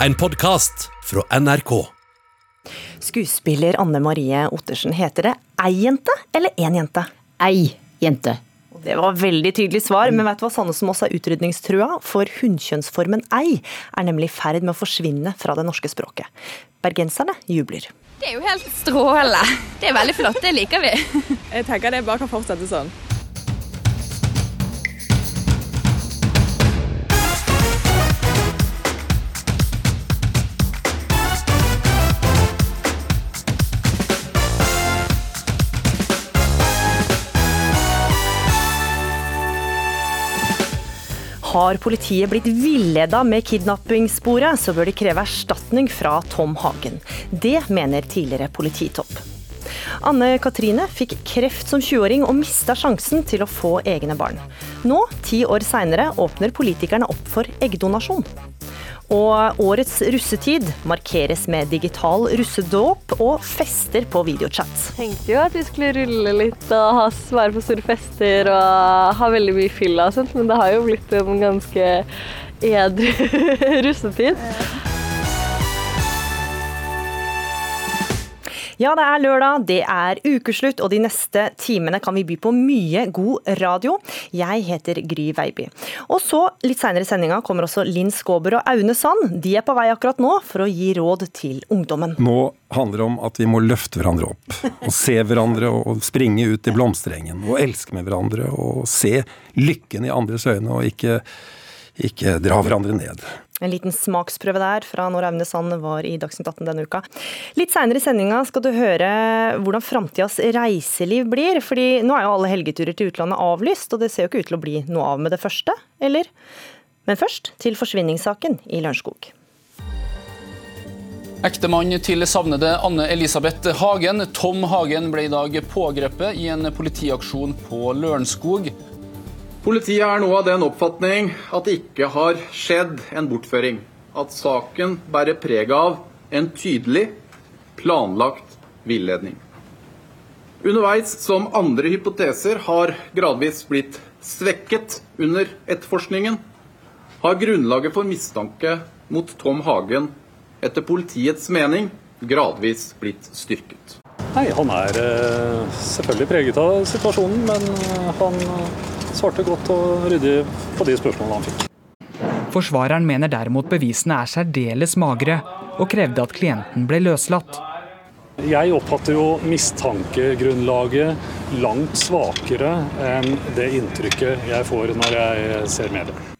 En podkast fra NRK. Skuespiller Anne Marie Ottersen, heter det ei jente eller én jente? Ei jente. Det var veldig tydelig svar, men vet du hva Sandnesen også er utrydningstrua? For hunnkjønnsformen ei er nemlig i ferd med å forsvinne fra det norske språket. Bergenserne jubler. Det er jo helt strålende. Det er veldig flott, det liker vi. Jeg tenker det bare kan fortsette sånn. Har politiet blitt villeda med kidnappingssporet, så bør de kreve erstatning fra Tom Hagen. Det mener tidligere polititopp. Anne Katrine fikk kreft som 20-åring og mista sjansen til å få egne barn. Nå, ti år seinere, åpner politikerne opp for eggdonasjon. Og årets russetid markeres med digital russedåp og fester på videochat. tenkte jo at vi skulle rulle litt og ha, være på store fester og ha veldig mye fylla og sånt, men det har jo blitt en ganske edru russetid. Ja, det er lørdag, det er ukeslutt, og de neste timene kan vi by på mye god radio. Jeg heter Gry Veiby. Og så, litt seinere i sendinga, kommer også Linn Skåber og Aune Sand. De er på vei akkurat nå for å gi råd til ungdommen. Nå handler det om at vi må løfte hverandre opp. Og se hverandre og springe ut i blomsterengen. Og elske med hverandre og se lykken i andres øyne, og ikke, ikke dra hverandre ned. En liten smaksprøve der fra når Aune Sand var i Dagsnytt 18 denne uka. Litt seinere i sendinga skal du høre hvordan framtidas reiseliv blir. fordi nå er jo alle helgeturer til utlandet avlyst, og det ser jo ikke ut til å bli noe av med det første, eller? Men først til forsvinningssaken i Lørenskog. Ektemann til savnede Anne Elisabeth Hagen, Tom Hagen, ble i dag pågrepet i en politiaksjon på Lørenskog. Politiet er nå av den oppfatning at det ikke har skjedd en bortføring. At saken bærer preg av en tydelig, planlagt villedning. Underveis som andre hypoteser har gradvis blitt svekket under etterforskningen, har grunnlaget for mistanke mot Tom Hagen etter politiets mening gradvis blitt styrket. Nei, Han er eh, selvfølgelig preget av situasjonen, men eh, han svarte godt og ryddig på de spørsmålene han fikk. Forsvareren mener derimot bevisene er særdeles magre, og krevde at klienten ble løslatt. Jeg oppfatter jo mistankegrunnlaget langt svakere enn det inntrykket jeg får når jeg ser medier.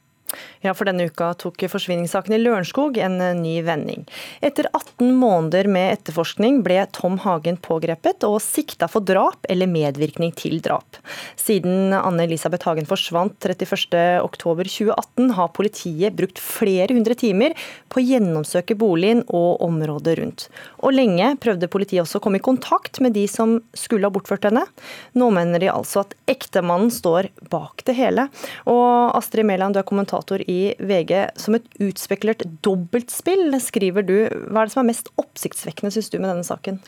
Ja, for denne uka tok forsvinningssaken i Lørenskog en ny vending. Etter 18 måneder med etterforskning ble Tom Hagen pågrepet og sikta for drap eller medvirkning til drap. Siden Anne Elisabeth Hagen forsvant 31.10.2018 har politiet brukt flere hundre timer på å gjennomsøke boligen og området rundt. Og lenge prøvde politiet også å komme i kontakt med de som skulle ha bortført henne. Nå mener de altså at ektemannen står bak det hele. Og Astrid Mæland, du er kommentator i VG. Som et utspekulert dobbeltspill, skriver du. Hva er det som er mest oppsiktsvekkende, syns du, med denne saken?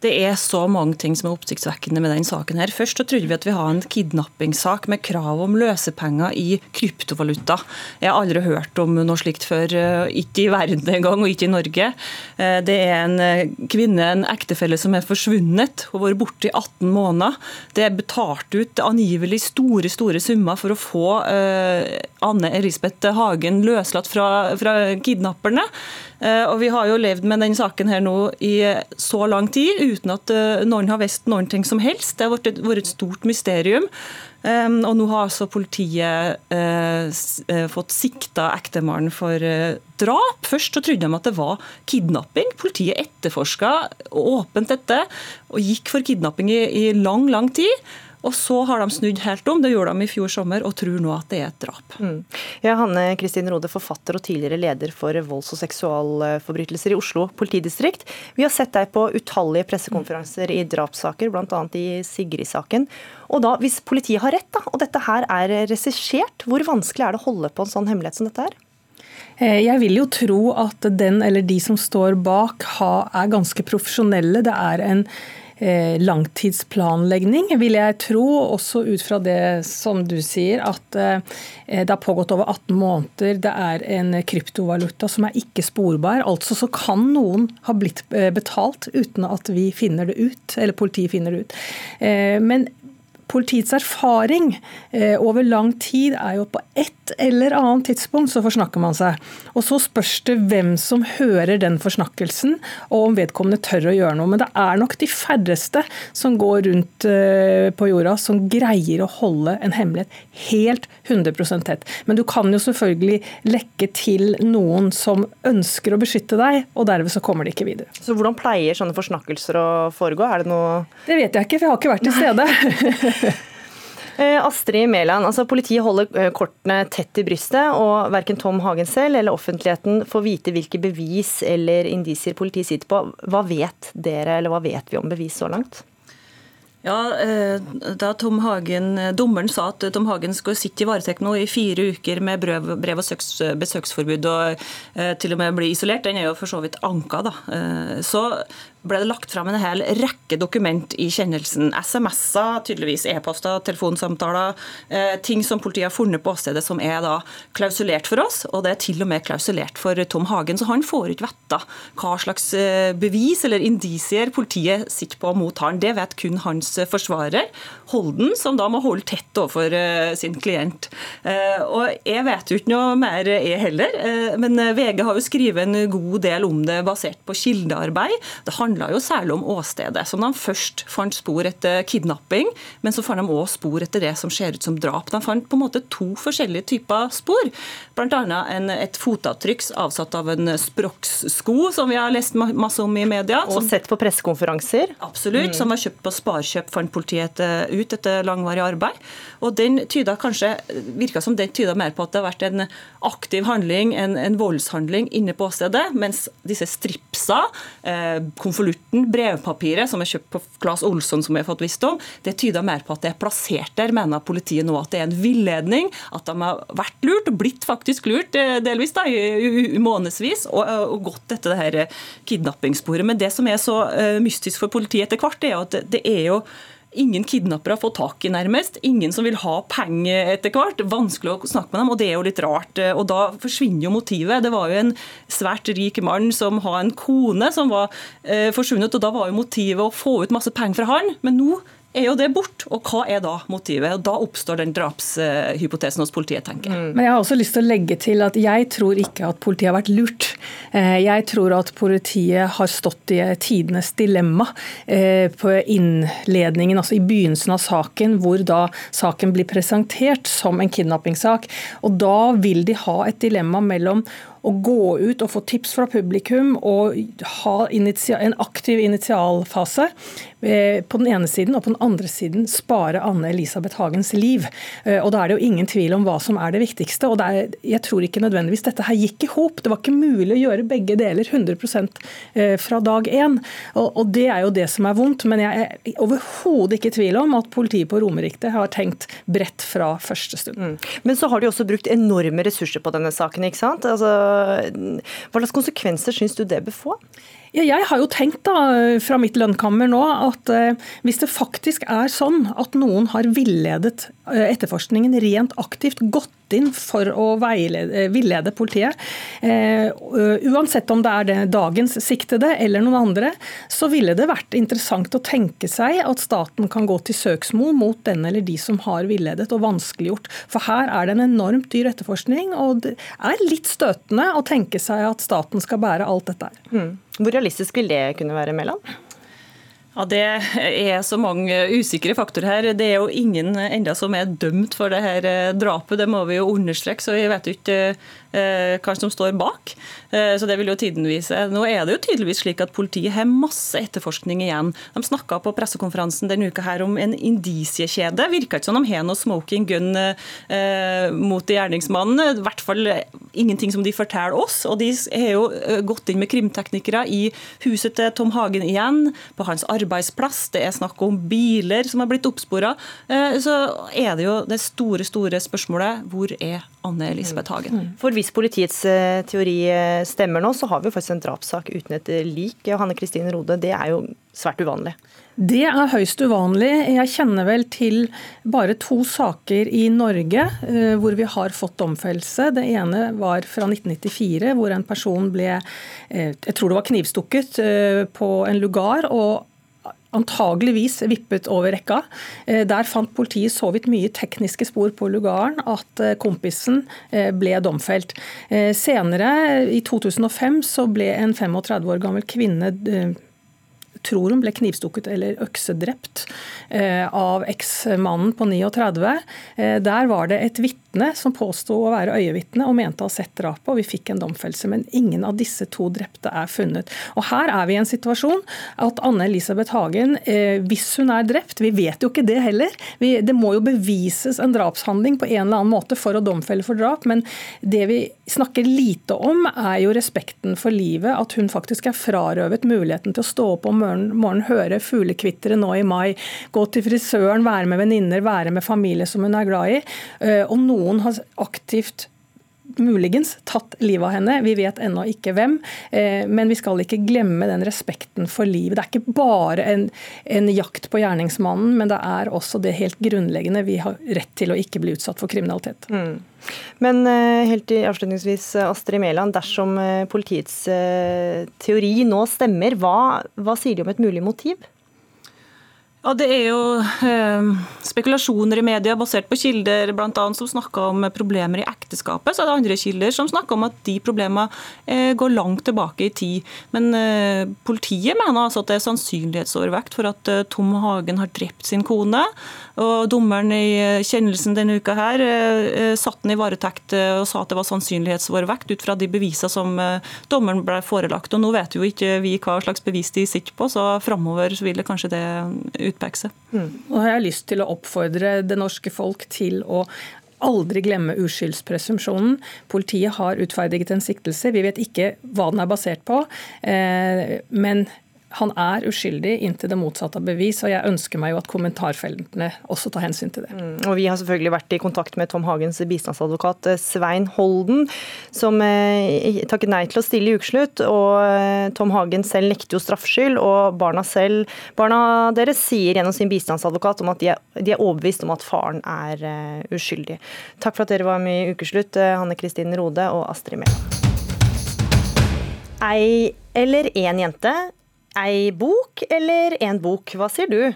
Det er så mange ting som er oppsiktsvekkende med denne saken. her. Først så trodde vi at vi har en kidnappingssak med krav om løsepenger i kryptovaluta. Jeg har aldri hørt om noe slikt før, eh, ikke i verden engang, og ikke i Norge. Eh, det er en eh, kvinne, en ektefelle, som er forsvunnet og vært borte i 18 måneder. Det er betalt ut angivelig store, store summer for å få Anne Elisabeth Hagen løslatt fra, fra kidnapperne. Og Vi har jo levd med denne saken her nå i så lang tid uten at noen har visst noen ting som helst. Det har vært et stort mysterium. Og Nå har altså politiet fått sikta ektemannen for drap. Først så trodde de at det var kidnapping. Politiet etterforska åpent dette og gikk for kidnapping i, i lang, lang tid. Og så har de snudd helt om, det gjorde de i fjor sommer, og tror nå at det er et drap. Mm. Ja, Hanne Kristin Rode, forfatter og tidligere leder for volds- og seksualforbrytelser i Oslo politidistrikt. Vi har sett deg på utallige pressekonferanser i drapssaker, bl.a. i Sigrid-saken. Og da, Hvis politiet har rett, da, og dette her er regissert, hvor vanskelig er det å holde på en sånn hemmelighet som dette er? Jeg vil jo tro at den eller de som står bak, er ganske profesjonelle. Det er en eh, langtidsplanlegging, vil jeg tro. Også ut fra det som du sier, at eh, det har pågått over 18 måneder. Det er en kryptovaluta som er ikke sporbar. Altså så kan noen ha blitt eh, betalt uten at vi finner det ut, eller politiet finner det ut. Eh, men Politiets erfaring eh, over lang tid er jo på ett eller annet tidspunkt så forsnakker man seg. Og så spørs det hvem som hører den forsnakkelsen, og om vedkommende tør å gjøre noe. Men det er nok de færreste som går rundt eh, på jorda som greier å holde en hemmelighet helt 100 tett. Men du kan jo selvfølgelig lekke til noen som ønsker å beskytte deg, og derved så kommer de ikke videre. Så hvordan pleier sånne forsnakkelser å foregå? Er det noe Det vet jeg ikke, for jeg har ikke vært til stede. Eh, Astrid Mæland, altså politiet holder eh, kortene tett i brystet, og verken Tom Hagen selv eller offentligheten får vite hvilke bevis eller indisier politiet sitter på. Hva vet dere, eller hva vet vi om bevis så langt? Ja, eh, da Tom Hagen, Dommeren sa at Tom Hagen skulle sitte i varetekt nå i fire uker med brev, brev og besøksforbud og til og med bli isolert, den er jo for så vidt anka. da. Så ble det lagt fram en hel rekke dokument i kjennelsen. SMS-er, tydeligvis e-poster, telefonsamtaler. Eh, ting som politiet har funnet på åstedet som er da klausulert for oss. Og det er til og med klausulert for Tom Hagen, så han får ikke vite hva slags eh, bevis eller indisier politiet sitter på mot han. Det vet kun hans forsvarer, Holden, som da må holde tett overfor eh, sin klient. Og jeg vet jo ikke noe mer, jeg heller. Men VG har jo skrevet en god del om det basert på kildearbeid. Det handler handla jo særlig om åstedet. som de først fant spor etter kidnapping, men så fant de òg spor etter det som ser ut som drap. De fant på en måte to forskjellige typer spor. Bl.a. et fotavtrykk avsatt av en Sprox-sko, som vi har lest masse om i media. Og sett på pressekonferanser. Absolutt. Mm. Som var kjøpt på Sparkjøp, fant politiet ut etter langvarig arbeid. Og den tyda kanskje, virka som den tyda mer på at det har vært en aktiv handling, en, en voldshandling inne på åstedet, mens disse stripsa, eh, konvolutten, brevpapiret som er kjøpt på Claes Olsson, som vi har fått visst om, det tyder mer på at det er plassert der, mener politiet nå at det er en villedning, at de har vært lurt, blitt faktisk lurt eh, delvis da, i, månedsvis, og, og, gått etter det her kidnappingssporet. Men det som er så uh, mystisk for politiet etter hvert, er jo at det er jo ingen kidnappere fått tak i, nærmest. Ingen som vil ha penger etter hvert. Vanskelig å snakke med dem, og det er jo litt rart. Og da forsvinner jo motivet. Det var jo en svært rik mann som har en kone som var eh, forsvunnet, og da var jo motivet å få ut masse penger fra han. Men nå er jo det bort. Og hva er da motivet? Og Da oppstår den drapshypotesen hos politiet, tenker jeg. Mm. Men jeg har også lyst til å legge til at jeg tror ikke at politiet har vært lurt. Eh, jeg tror at politiet har stått i tidenes dilemma eh, på innledningen, altså i begynnelsen av saken, hvor da saken blir presentert som en kidnappingssak. Og da vil de ha et dilemma mellom å gå ut og få tips fra publikum og ha en aktiv initialfase eh, på den ene siden, og på den andre siden spare Anne Elisabeth Hagens liv. Eh, og Da er det jo ingen tvil om hva som er det viktigste. og det er, Jeg tror ikke nødvendigvis dette her gikk i hop. Det var ikke mulig å gjøre begge deler 100 eh, fra dag én. Og, og Det er jo det som er vondt. Men jeg er overhodet ikke i tvil om at politiet på Romerike har tenkt bredt fra første stund. Mm. Men så har de også brukt enorme ressurser på denne saken. ikke sant? Altså hva slags konsekvenser syns du det bør få? Ja, jeg har jo tenkt da, fra mitt lønnkammer nå at eh, hvis det faktisk er sånn at noen har villedet eh, etterforskningen rent aktivt, gått inn for å veilede, eh, villede politiet, eh, uansett om det er det dagens siktede eller noen andre, så ville det vært interessant å tenke seg at staten kan gå til søksmål mot den eller de som har villedet og vanskeliggjort. For her er det en enormt dyr etterforskning, og det er litt støtende å tenke seg at staten skal bære alt dette her. Mm. Hvor realistisk vil det kunne være, Mæland? Ja, Det er så mange usikre faktorer her. Det er jo ingen enda som er dømt for det her eh, drapet, det må vi jo understreke. Så jeg vet ikke Eh, hva som står bak. Eh, så det vil jo tiden vise. Nå er det jo tydeligvis slik at politiet har masse etterforskning igjen. De snakka på pressekonferansen denne uka her om en indisiekjede. Virka ikke som de har noe smoking gun eh, mot gjerningsmannen. I hvert fall ingenting som de forteller oss. Og de har jo gått inn med krimteknikere i huset til Tom Hagen igjen, på hans arbeidsplass. Det er snakk om biler som har blitt oppspora. Så er det jo det store, store spørsmålet hvor er Anne Elisabeth Hagen. Mm. For hvis politiets eh, teori eh, stemmer nå, så har vi faktisk en drapssak uten et lik. Hanne Kristine Rode, det er jo svært uvanlig. Det er høyst uvanlig. Jeg kjenner vel til bare to saker i Norge eh, hvor vi har fått domfellelse. Det ene var fra 1994, hvor en person ble eh, jeg tror det var knivstukket eh, på en lugar. og antageligvis vippet over rekka. Der fant politiet så vidt mye tekniske spor på lugaren at kompisen ble domfelt. Senere, i 2005, så ble en 35 år gammel kvinne tror hun ble knivstukket eller øksedrept eh, av eksmannen på 39. Eh, der var det et vitne som påsto å være øyevitne og mente å ha sett drapet, og vi fikk en domfellelse. Men ingen av disse to drepte er funnet. Og Her er vi i en situasjon at Anne Elisabeth Hagen, eh, hvis hun er drept, vi vet jo ikke det heller, det må jo bevises en drapshandling på en eller annen måte for å domfelle for drap, men det vi snakker lite om, er jo respekten for livet, at hun faktisk er frarøvet muligheten til å stå opp om morgenen, morgen, høre fuglekvitteret nå i mai, gå til frisøren, være med venninner, være med familie som hun er glad i. Eh, og noen har aktivt muligens tatt livet av henne. Vi vet ennå ikke hvem. Eh, men vi skal ikke glemme den respekten for livet. Det er ikke bare en, en, jakt på gjerningsmannen, men det er også det helt grunnleggende. Vi har rett til å ikke bli utsatt for kriminalitet. Mm. Men eh, helt avslutningsvis, Astrid Mæland. Dersom eh, politiets teori nå stemmer, hva, hva sier de om et mulig motiv? Ja, Det er jo eh, spekulasjoner i media basert på kilder blant annet, som snakker om problemer i ekteskapet. Så er det andre kilder som snakker om at de problemene eh, går langt tilbake i tid. Men eh, politiet mener altså at det er sannsynlighetsovervekt for at eh, Tom Hagen har drept sin kone. Og Dommeren i eh, kjennelsen denne uka her eh, eh, satt den i varetekt og sa at det var sannsynlighetsovervekt ut fra de bevisene som dommeren ble forelagt. Og Nå vet jo ikke vi hva slags bevis de sitter på, så framover vil det kanskje det utpeke seg. Mm. Og har jeg lyst til å oppfordre det norske folk til å aldri glemme uskyldspresumpsjonen. Politiet har utferdiget en siktelse. Vi vet ikke hva den er basert på. Men han er uskyldig inntil det motsatte av bevis, og jeg ønsker meg jo at kommentarfeltene også tar hensyn til det. Mm, og Vi har selvfølgelig vært i kontakt med Tom Hagens bistandsadvokat eh, Svein Holden, som eh, takket nei til å stille i ukeslutt. og eh, Tom Hagen selv nekter jo straffskyld, og barna selv, barna deres sier gjennom sin bistandsadvokat om at de er, de er overbevist om at faren er eh, uskyldig. Takk for at dere var med i Ukeslutt, Hanne Kristin Rode og Astrid Mæland. Ei eller én jente Ei bok eller en bok, hva sier du?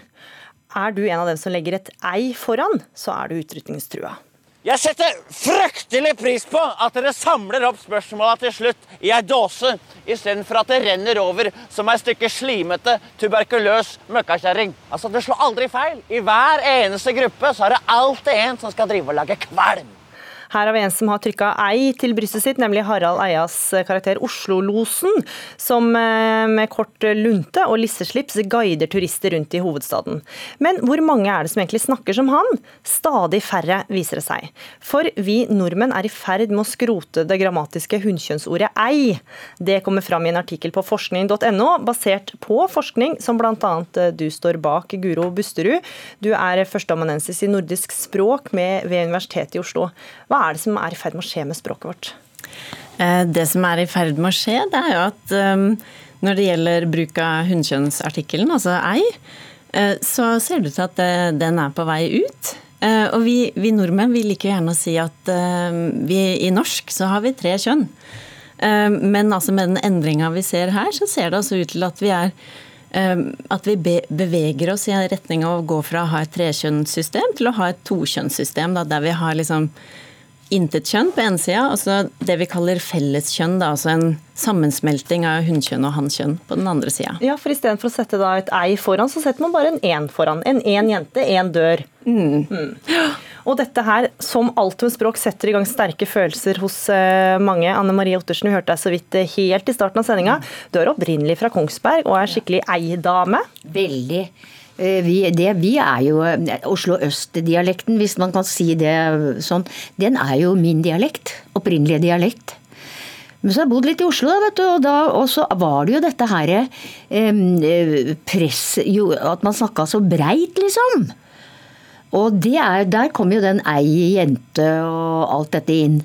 Er du en av dem som legger et ei foran, så er du utrydningstrua. Jeg setter fryktelig pris på at dere samler opp spørsmåla til slutt i ei dåse, istedenfor at det renner over som ei stykke slimete, tuberkuløs møkkakjerring. Altså, det slår aldri feil. I hver eneste gruppe så er det alltid en som skal drive og lage kvalm. Her har vi en som har trykka ei til brystet sitt, nemlig Harald Eias karakter Oslo-losen, som eh, med kort lunte og lisseslips guider turister rundt i hovedstaden. Men hvor mange er det som egentlig snakker som han? Stadig færre, viser det seg. For vi nordmenn er i ferd med å skrote det grammatiske hunnkjønnsordet ei. Det kommer fram i en artikkel på forskning.no, basert på forskning som bl.a. Eh, du står bak, Guro Busterud. Du er førsteamanuensis i nordisk språk ved Universitetet i Oslo. Hva er det som er i ferd med å skje med språket vårt? Eh, det som er i ferd med å skje, det er jo at um, når det gjelder bruk av hunnkjønnsartikkelen, altså ei, eh, så ser det ut til at den er på vei ut. Eh, og vi, vi nordmenn vi liker gjerne å si at vi i norsk så har vi tre kjønn. Men altså med den endringa vi ser her, så ser det altså ut til at vi er at vi beveger oss i retning av å gå fra å ha et trekjønnssystem til å ha et tokjønnssystem, der vi har liksom intet kjønn på ene sida, og så det vi kaller felleskjønn, da, altså en sammensmelting av hunnkjønn og hannkjønn på den andre sida. Ja, for istedenfor å sette da et ei foran, så setter man bare en én foran. En én jente, én dør. Mm. Mm. Og dette her, som alt med språk, setter i gang sterke følelser hos uh, mange. Anne Marie Ottersen, vi hørte deg så vidt uh, helt i starten av sendinga. Du er opprinnelig fra Kongsberg og er skikkelig ei-dame. Veldig. Eh, vi, det, vi er jo eh, Oslo øst-dialekten, hvis man kan si det sånn. Den er jo min dialekt. Opprinnelige dialekt. Men så har jeg bodd litt i Oslo, da, vet du, og da også var det jo dette her eh, press jo, At man snakka så breit, liksom. Og er, der kom jo den ei jente og alt dette inn.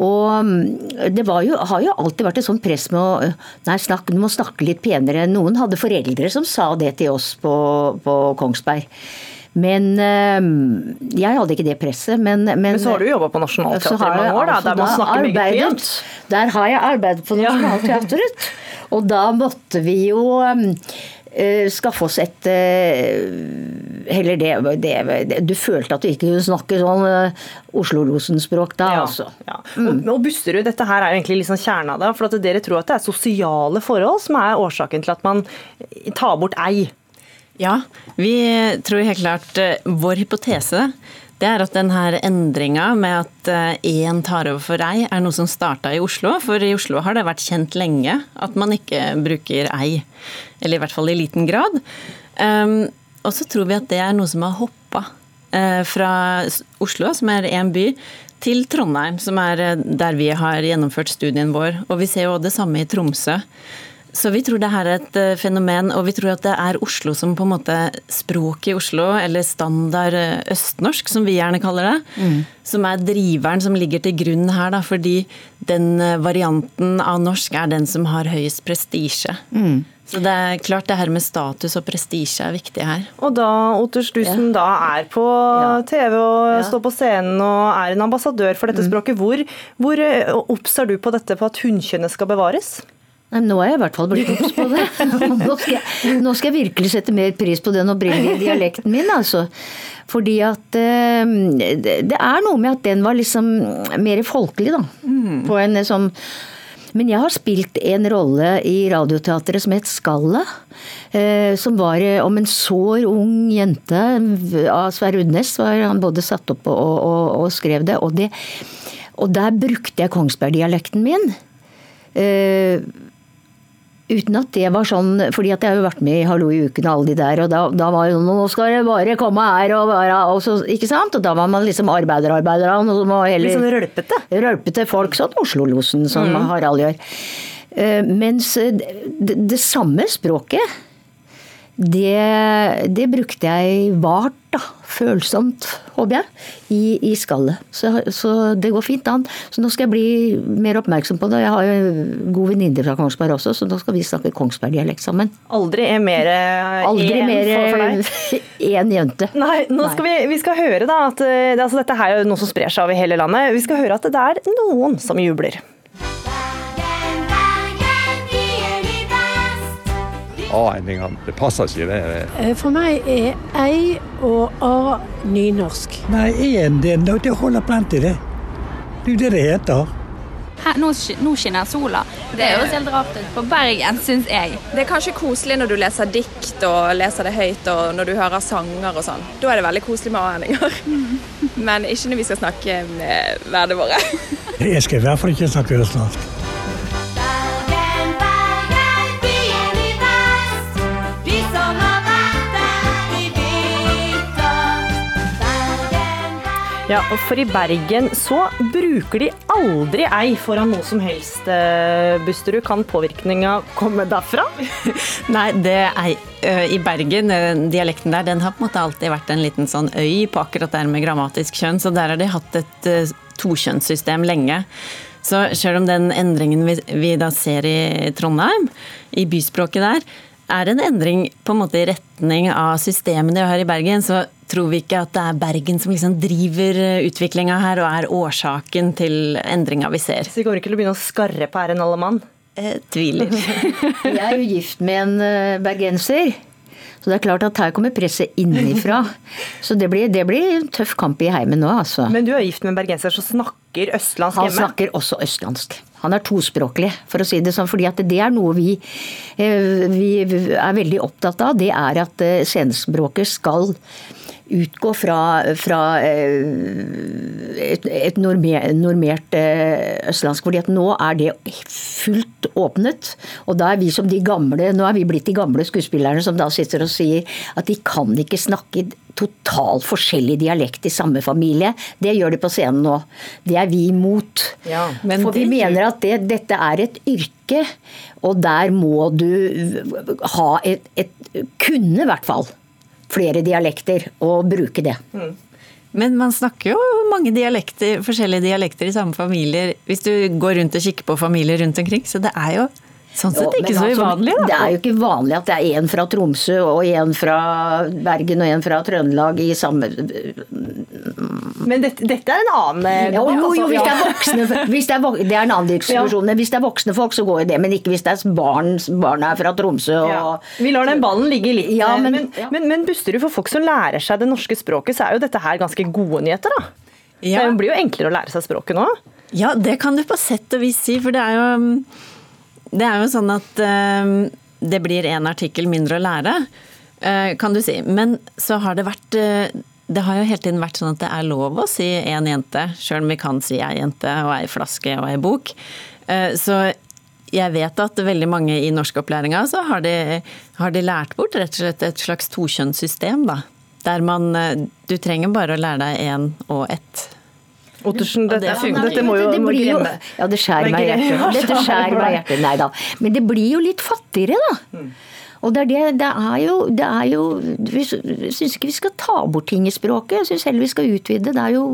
Og mm, det jo, har jo alltid vært et sånt press med å nei, snakke, du må snakke litt penere. Noen hadde foreldre som sa det til oss på, på Kongsberg. Men jeg hadde ikke det presset. Men, men, men så har du jobba på Nationaltheatret i mange år, da, der man snakker meget pent? Der har jeg arbeidet på Nationaltheatret. Og da måtte vi jo skaffe oss et Heller det, det, Du følte at du ikke kunne snakke sånn Oslo-losen-språk da, ja, altså. Ja. Mm. Og Busterud, dette her er jo egentlig liksom kjerna av det. For at dere tror at det er sosiale forhold som er årsaken til at man tar bort ei. Ja, vi tror helt klart eh, Vår hypotese det er at denne endringa med at én eh, tar over for ei, er noe som starta i Oslo. For i Oslo har det vært kjent lenge at man ikke bruker ei. Eller i hvert fall i liten grad. Um, og så tror vi at det er noe som har hoppa uh, fra Oslo, som er én by, til Trondheim, som er der vi har gjennomført studien vår. Og vi ser jo det samme i Tromsø. Så vi tror det her er et eh, fenomen, og vi tror at det er Oslo som på en måte språket i Oslo, eller standard eh, østnorsk, som vi gjerne kaller det, mm. som er driveren som ligger til grunn her. Da, fordi den eh, varianten av norsk er den som har høyest prestisje. Mm. Så det er klart det her med status og prestisje er viktig her. Og da, Otters, du som ja. da er på ja. TV og ja. står på scenen og er en ambassadør for dette mm. språket, hvor, hvor obs er du på dette på at hunnkjønnet skal bevares? Nei, Nå er jeg i hvert fall blitt obs på det. Nå skal, jeg, nå skal, jeg, virkelig sette mer pris på den opprinnelige dialekten min, altså. Fordi at uh, Det er noe med at den var liksom mer folkelig, da. Mm. På en sånn men jeg har spilt en rolle i Radioteatret som het Skallet. Eh, som var eh, om en sår ung jente av Sverre Udnes. Han både satt opp og, og, og skrev det. Og, det. og der brukte jeg Kongsberg-dialekten min. Eh, Uten at det var sånn, fordi jeg har jo vært med i Hallo i uken og alle de der, og da, da var jo Nå skal det bare komme her og være og så, Ikke sant? Og da var man liksom arbeiderarbeiderne. Litt sånn rølpete? Rølpete folk. Sånn Oslo-losen, som mm. Harald gjør. Uh, mens det, det samme språket det, det, brukte jeg vart, da. Følsomt, håper jeg, i, i skallet. Så, så, det går fint an. Så nå skal jeg bli mer oppmerksom på det. Jeg har jo god venninne fra Kongsberg også, så nå skal vi snakke kongsbergdialekt sammen. Aldri er mer Aldri mer én jente. Nei, nå skal Nei. Vi, vi, skal høre da at eh, altså, dette er jo noe som sprer seg over hele landet. Vi skal høre at det er noen som jubler. A-endingene. Det passer ikke, det. det. for meg er ei og A nynorsk. Nei, én det, det holder plenty, det. Det er jo det det heter. Her, nå, nå, skinner sola. Det høres helt rart ut på Bergen, syns jeg. Det er kanskje koselig når du leser dikt og leser det høyt, og når du hører sanger og sånn. Da er det veldig koselig med a-endinger. Mm. Men ikke når vi skal snakke med vennene våre. jeg skal i hvert fall ikke snakke østlandsk. Ja, og For i Bergen så bruker de aldri ei foran noe som helst, eh, Busterud. Kan påvirkninga komme derfra? Nei, det er eh, i Bergen, eh, dialekten der, den har på en måte alltid vært en liten sånn øy på akkurat det med grammatisk kjønn, så der har de hatt et tokjønnssystem lenge. Så selv om den endringen vi, vi da ser i Trondheim, i byspråket der, er en endring på en måte i retning av systemene vi har i Bergen, så tror vi ikke at det er Bergen som liksom driver eh, utviklinga her og er årsaken til endringa vi ser. Så vi kommer ikke til å begynne å skarre på æren en alle mann? Eh, tviler. jeg er jo gift med en eh, bergenser. Så det er klart at her kommer presset innenfra. Så det blir, det blir en tøff kamp i heimen nå, altså. Men du er gift med en bergenser som snakker østlandsk hjemme? Han snakker også østlandsk. Han er tospråklig, for å si det sånn. fordi at det er noe vi, vi er veldig opptatt av. Det er at scenespråket skal utgå fra, fra eh, et, et normert eh, østlandsk. fordi at nå er det fullt åpnet. Og da er vi som de gamle, nå er vi blitt de gamle skuespillerne som da sitter og sier at de kan ikke snakke totalt forskjellig dialekt i samme familie. Det gjør de på scenen nå. Det er vi imot. Ja, For vi mener at det, dette er et yrke, og der må du ha et, et Kunne, i hvert fall flere dialekter og bruke det. Men man snakker jo mange dialekter, forskjellige dialekter i samme familier hvis du går rundt og kikker på familier rundt omkring, så det er jo Sånn sett ikke så altså, uvanlig, da. Det er jo ikke vanlig at det er en fra Tromsø og en fra Bergen og en fra Trøndelag i samme Men dette, dette er en annen eh, Jo, jo, jo hvis det er voksne hvis det, er, det er en annen diskusjon. Men hvis det er voksne folk, så går jo det. Men ikke hvis det er barn, barna er fra Tromsø og Ja. Vi lar den ballen ligge litt. Ja, men, men- ja. men, men Busterud, for folk som lærer seg det norske språket, så er jo dette her ganske gode nyheter, da. Ja. Det blir jo enklere å lære seg språket nå. Ja, det kan du på sett og vis si, for det er jo, det er jo sånn at eh, det blir en artikkel mindre å lære, eh, kan du si. Men så har det vært eh, Det har jo hele tiden vært sånn at det er lov å si én jente, sjøl om vi kan si ei jente og ei flaske og ei bok. Eh, Så jeg vet at veldig mange i norskopplæringa så har de, har de lært bort rett og slett et slags tokjønnssystem, da. Der man Du trenger bare å lære deg én og ett. Ottersen, det dette, funker. dette må jo det må blir jo, glemme. Ja, det skjærer meg i hjertet. Dette skjærer meg i hjertet. Nei da. Men det blir jo litt fattigere, da. Og det er det, det er jo, det er jo Vi syns ikke vi skal ta bort ting i språket. Jeg syns heller vi skal utvide. Det er jo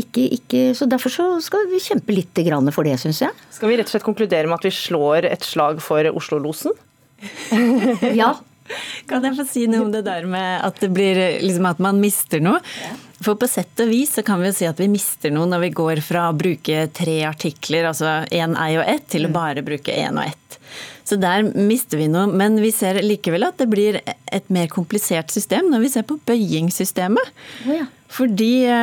ikke, ikke Så derfor så skal vi kjempe litt grann for det, syns jeg. Skal vi rett og slett konkludere med at vi slår et slag for Oslo-losen? Ja. Kan jeg få si noe om det der med at det blir liksom at man mister noe? For på sett og vis så kan vi jo si at vi mister noe når vi går fra å bruke tre artikler, altså én, ei og ett, til å bare bruke én og ett. Så der mister vi noe. Men vi ser likevel at det blir et mer komplisert system når vi ser på bøyingssystemet. Fordi, ja.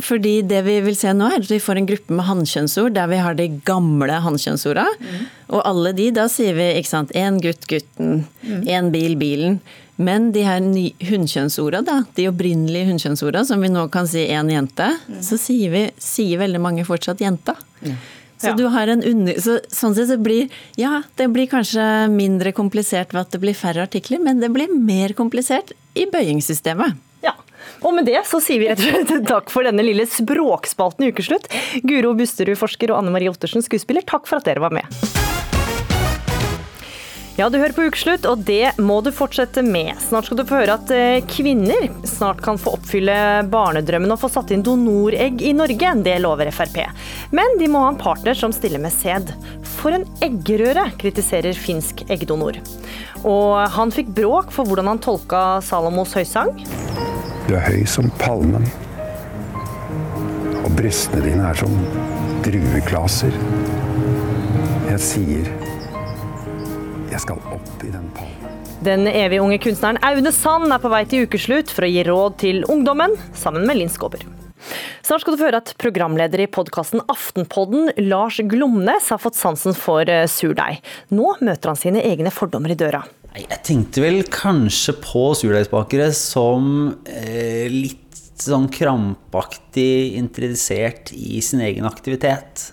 fordi det vi vil se nå, er at vi får en gruppe med hannkjønnsord der vi har de gamle hannkjønnsorda. Og alle de, da sier vi ikke sant, én gutt, gutten. Én bil, bilen. Men de her hunnkjønnsorda, da, de opprinnelige hunnkjønnsorda, som vi nå kan si én jente, så sier, vi, sier veldig mange fortsatt jenta. Så Ja. du har en under... Så, sånn sett så blir Ja, det blir kanskje mindre komplisert ved at det blir færre artikler, men det blir mer komplisert i bøyingssystemet. Ja. Og med det så sier vi rett og slett takk for denne lille språkspalten i Ukeslutt. Guro Busterud, forsker, og Anne Marie Ottersen, skuespiller, takk for at dere var med. Ja, du hører på Ukeslutt, og det må du fortsette med. Snart skal du få høre at eh, kvinner snart kan få oppfylle barnedrømmen og få satt inn donoregg i Norge. Det lover Frp. Men de må ha en partner som stiller med sæd. For en eggerøre, kritiserer finsk eggdonor. Og han fikk bråk for hvordan han tolka Salomos høysang. Du er høy som palmen. Og brystene dine er som drueklaser. Jeg sier jeg skal opp i den pallen. Den evig unge kunstneren Aune Sand er på vei til ukeslutt for å gi råd til ungdommen, sammen med Linn Skåber. Snart skal du få høre at programleder i podkasten Aftenpodden, Lars Glomnes, har fått sansen for eh, surdeig. Nå møter han sine egne fordommer i døra. Jeg tenkte vel kanskje på surdeigsbakere som eh, litt sånn krampaktig interessert i sin egen aktivitet.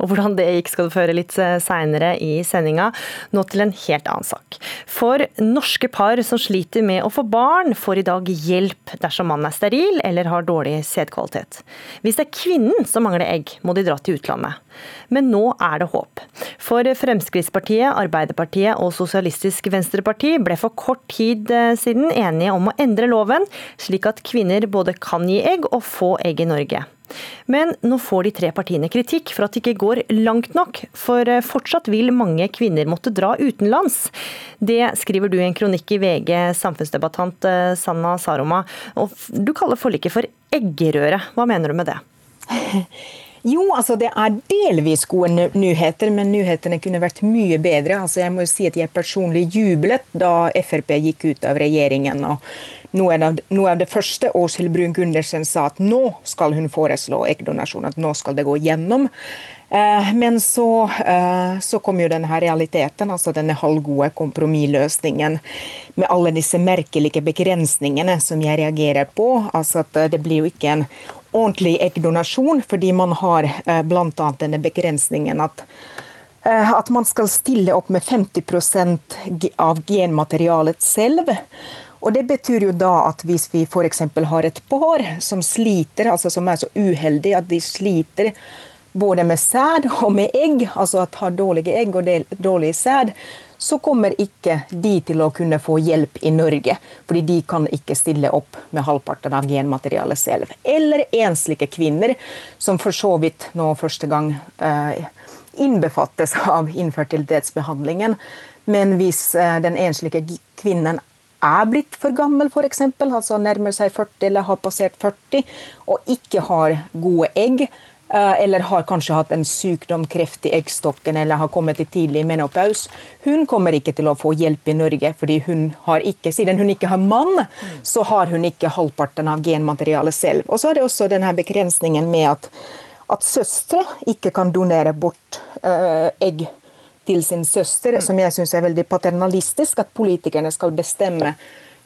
Og hvordan det gikk skal du føre litt seinere i sendinga. Nå til en helt annen sak. For norske par som sliter med å få barn, får i dag hjelp dersom mannen er steril eller har dårlig sædkvalitet. Hvis det er kvinnen som mangler egg, må de dra til utlandet. Men nå er det håp. For Fremskrittspartiet, Arbeiderpartiet og Sosialistisk Venstreparti ble for kort tid eh, siden enige om å endre loven, slik at kvinner både kan gi egg og få egg i Norge. Men nå får de tre partiene kritikk for at de ikke går langt nok, for eh, fortsatt vil mange kvinner måtte dra utenlands. Det skriver du i en kronikk i VG, samfunnsdebattant eh, Sanna Saroma. Og du kaller forliket for eggerøre. Hva mener du med det? Jo, altså det er delvis gode nyheter, men nyhetene kunne vært mye bedre. Altså jeg må jo si at jeg personlig jublet da Frp gikk ut av regjeringen. og noe av, noe av det første Åshild Brun-Gundersen sa at nå skal hun foreslå eggdonasjon, at nå skal det gå gjennom. Eh, Men så, eh, så kom jo denne realiteten, altså denne halvgode kompromissløsningen med alle disse merkelige begrensningene som jeg reagerer på. Altså at eh, det blir jo ikke en ordentlig eggdonasjon, fordi man har bl.a. denne begrensningen at at man skal stille opp med 50 ge- av genmaterialet selv. Og Det betyr jo da at hvis vi f.eks. har et par som sliter, altså som er så uheldige at de sliter både med sæd og med egg, altså at har dårlige egg og del- dårlig sæd, så kommer ikke de til å kunne få hjelp i Norge. Fordi de kan ikke stille opp med halvparten av genmaterialet selv. Eller enslige kvinner, som for så vidt nå første gang eh, innbefattes av infertilitetsbehandlingen. Men hvis eh, den enslige kvinnen er blitt for gammel, f.eks., altså nærmer seg 40 eller har passert 40, og ikke har gode egg, eller har kanskje hatt en sykdom, kreft i eggstokken eller har kommet i tidlig menopaus. Hun kommer ikke til å få hjelp i Norge, fordi hun har ikke, siden hun ikke har mann, så har hun ikke halvparten av genmaterialet selv. Og så er det også denne begrensningen med at, at søstre ikke kan donere bort uh, egg til sin søster, som jeg syns er veldig paternalistisk, at politikerne skal bestemme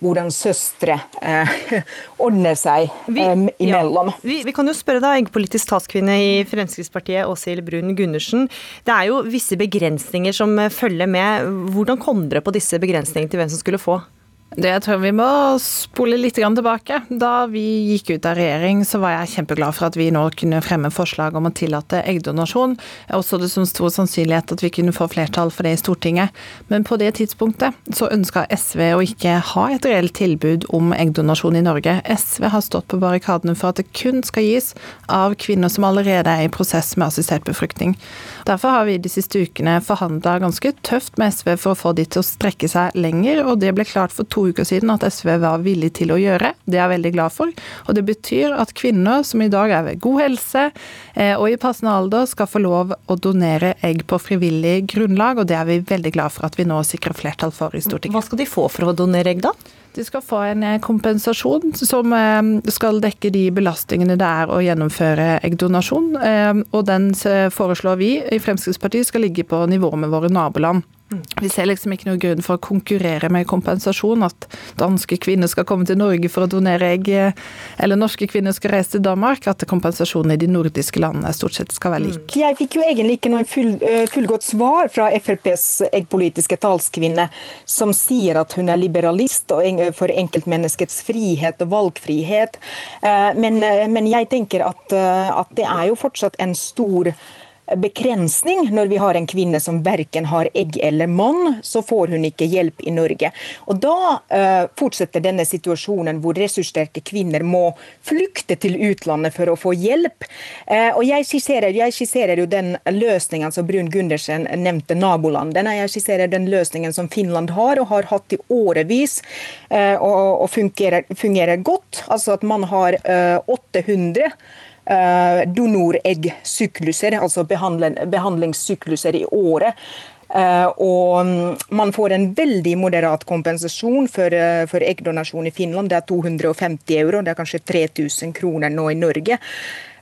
hvordan søstre eh, ordner seg eh, imellom. Ja. Vi, vi, kan jo spørre deg, politisk talskvinne i Fremskrittspartiet, Åshild Brun Gundersen. Det er jo visse begrensninger som følger med. Hvordan kom dere på disse begrensningene til hvem som skulle få? Det tror jeg vi må spole litt tilbake. Da vi gikk ut av regjering, så var jeg kjempeglad for at vi nå kunne fremme forslag om å tillate eggdonasjon. Jeg også det som stor sannsynlighet at vi kunne få flertall for det i Stortinget. Men på det tidspunktet så ønska SV å ikke ha et reelt tilbud om eggdonasjon i Norge. SV har stått på barrikadene for at det kun skal gis av kvinner som allerede er i prosess med assistert befruktning. Derfor har vi de siste ukene forhandla ganske tøft med SV for å få de til å strekke seg lenger, og det ble klart for to to uker siden at SV var villig til å gjøre. Det er jeg veldig glad for. Og det betyr at kvinner som i dag er ved god helse eh, og i passende alder, skal få lov å donere egg på frivillig grunnlag, og det er vi veldig glad for at vi nå sikrer flertall for i Stortinget. Hva skal de få for å donere egg, da? De skal få en eh, kompensasjon som eh, skal dekke de belastningene det er å gjennomføre eggdonasjon. Og den foreslår vi i Fremskrittspartiet skal ligge på nivå med våre naboland. Vi ser liksom ikke noen grunn for å konkurrere med kompensasjon. At danske kvinner skal komme til Norge for å donere egg, eller norske kvinner skal reise til Danmark. At kompensasjonen i de nordiske landene stort sett skal være lik. Jeg fikk jo egentlig ikke noe full, eh, fullgodt svar fra FrPs eggpolitiske talskvinne, som sier at hun er liberalist og for enkeltmenneskets frihet og valgfrihet. Eh, men, eh, men jeg tenker at, at det er jo fortsatt en stor begrensning når vi har en kvinne som verken har egg eller mann, så får hun ikke hjelp i Norge. Og Da uh, fortsetter denne situasjonen hvor ressurssterke kvinner må flykte til utlandet for å få hjelp. Uh, og Jeg skisserer, jeg skisserer jo den løsningen som Brun Gundersen nevnte, nabolandene. Jeg skisserer den løsningen som Finland har og har hatt i årevis, uh, og, fungerer, fungerer, godt. Altså at man har 800 Eh, donoreggsykluser, altså behandlingssykluser i året. Uh, og mm, man får en veldig moderat kompensasjon for, uh, for, eggdonasjon i Finland. Det er 250 euro, det er kanskje 3000 kroner nå i Norge.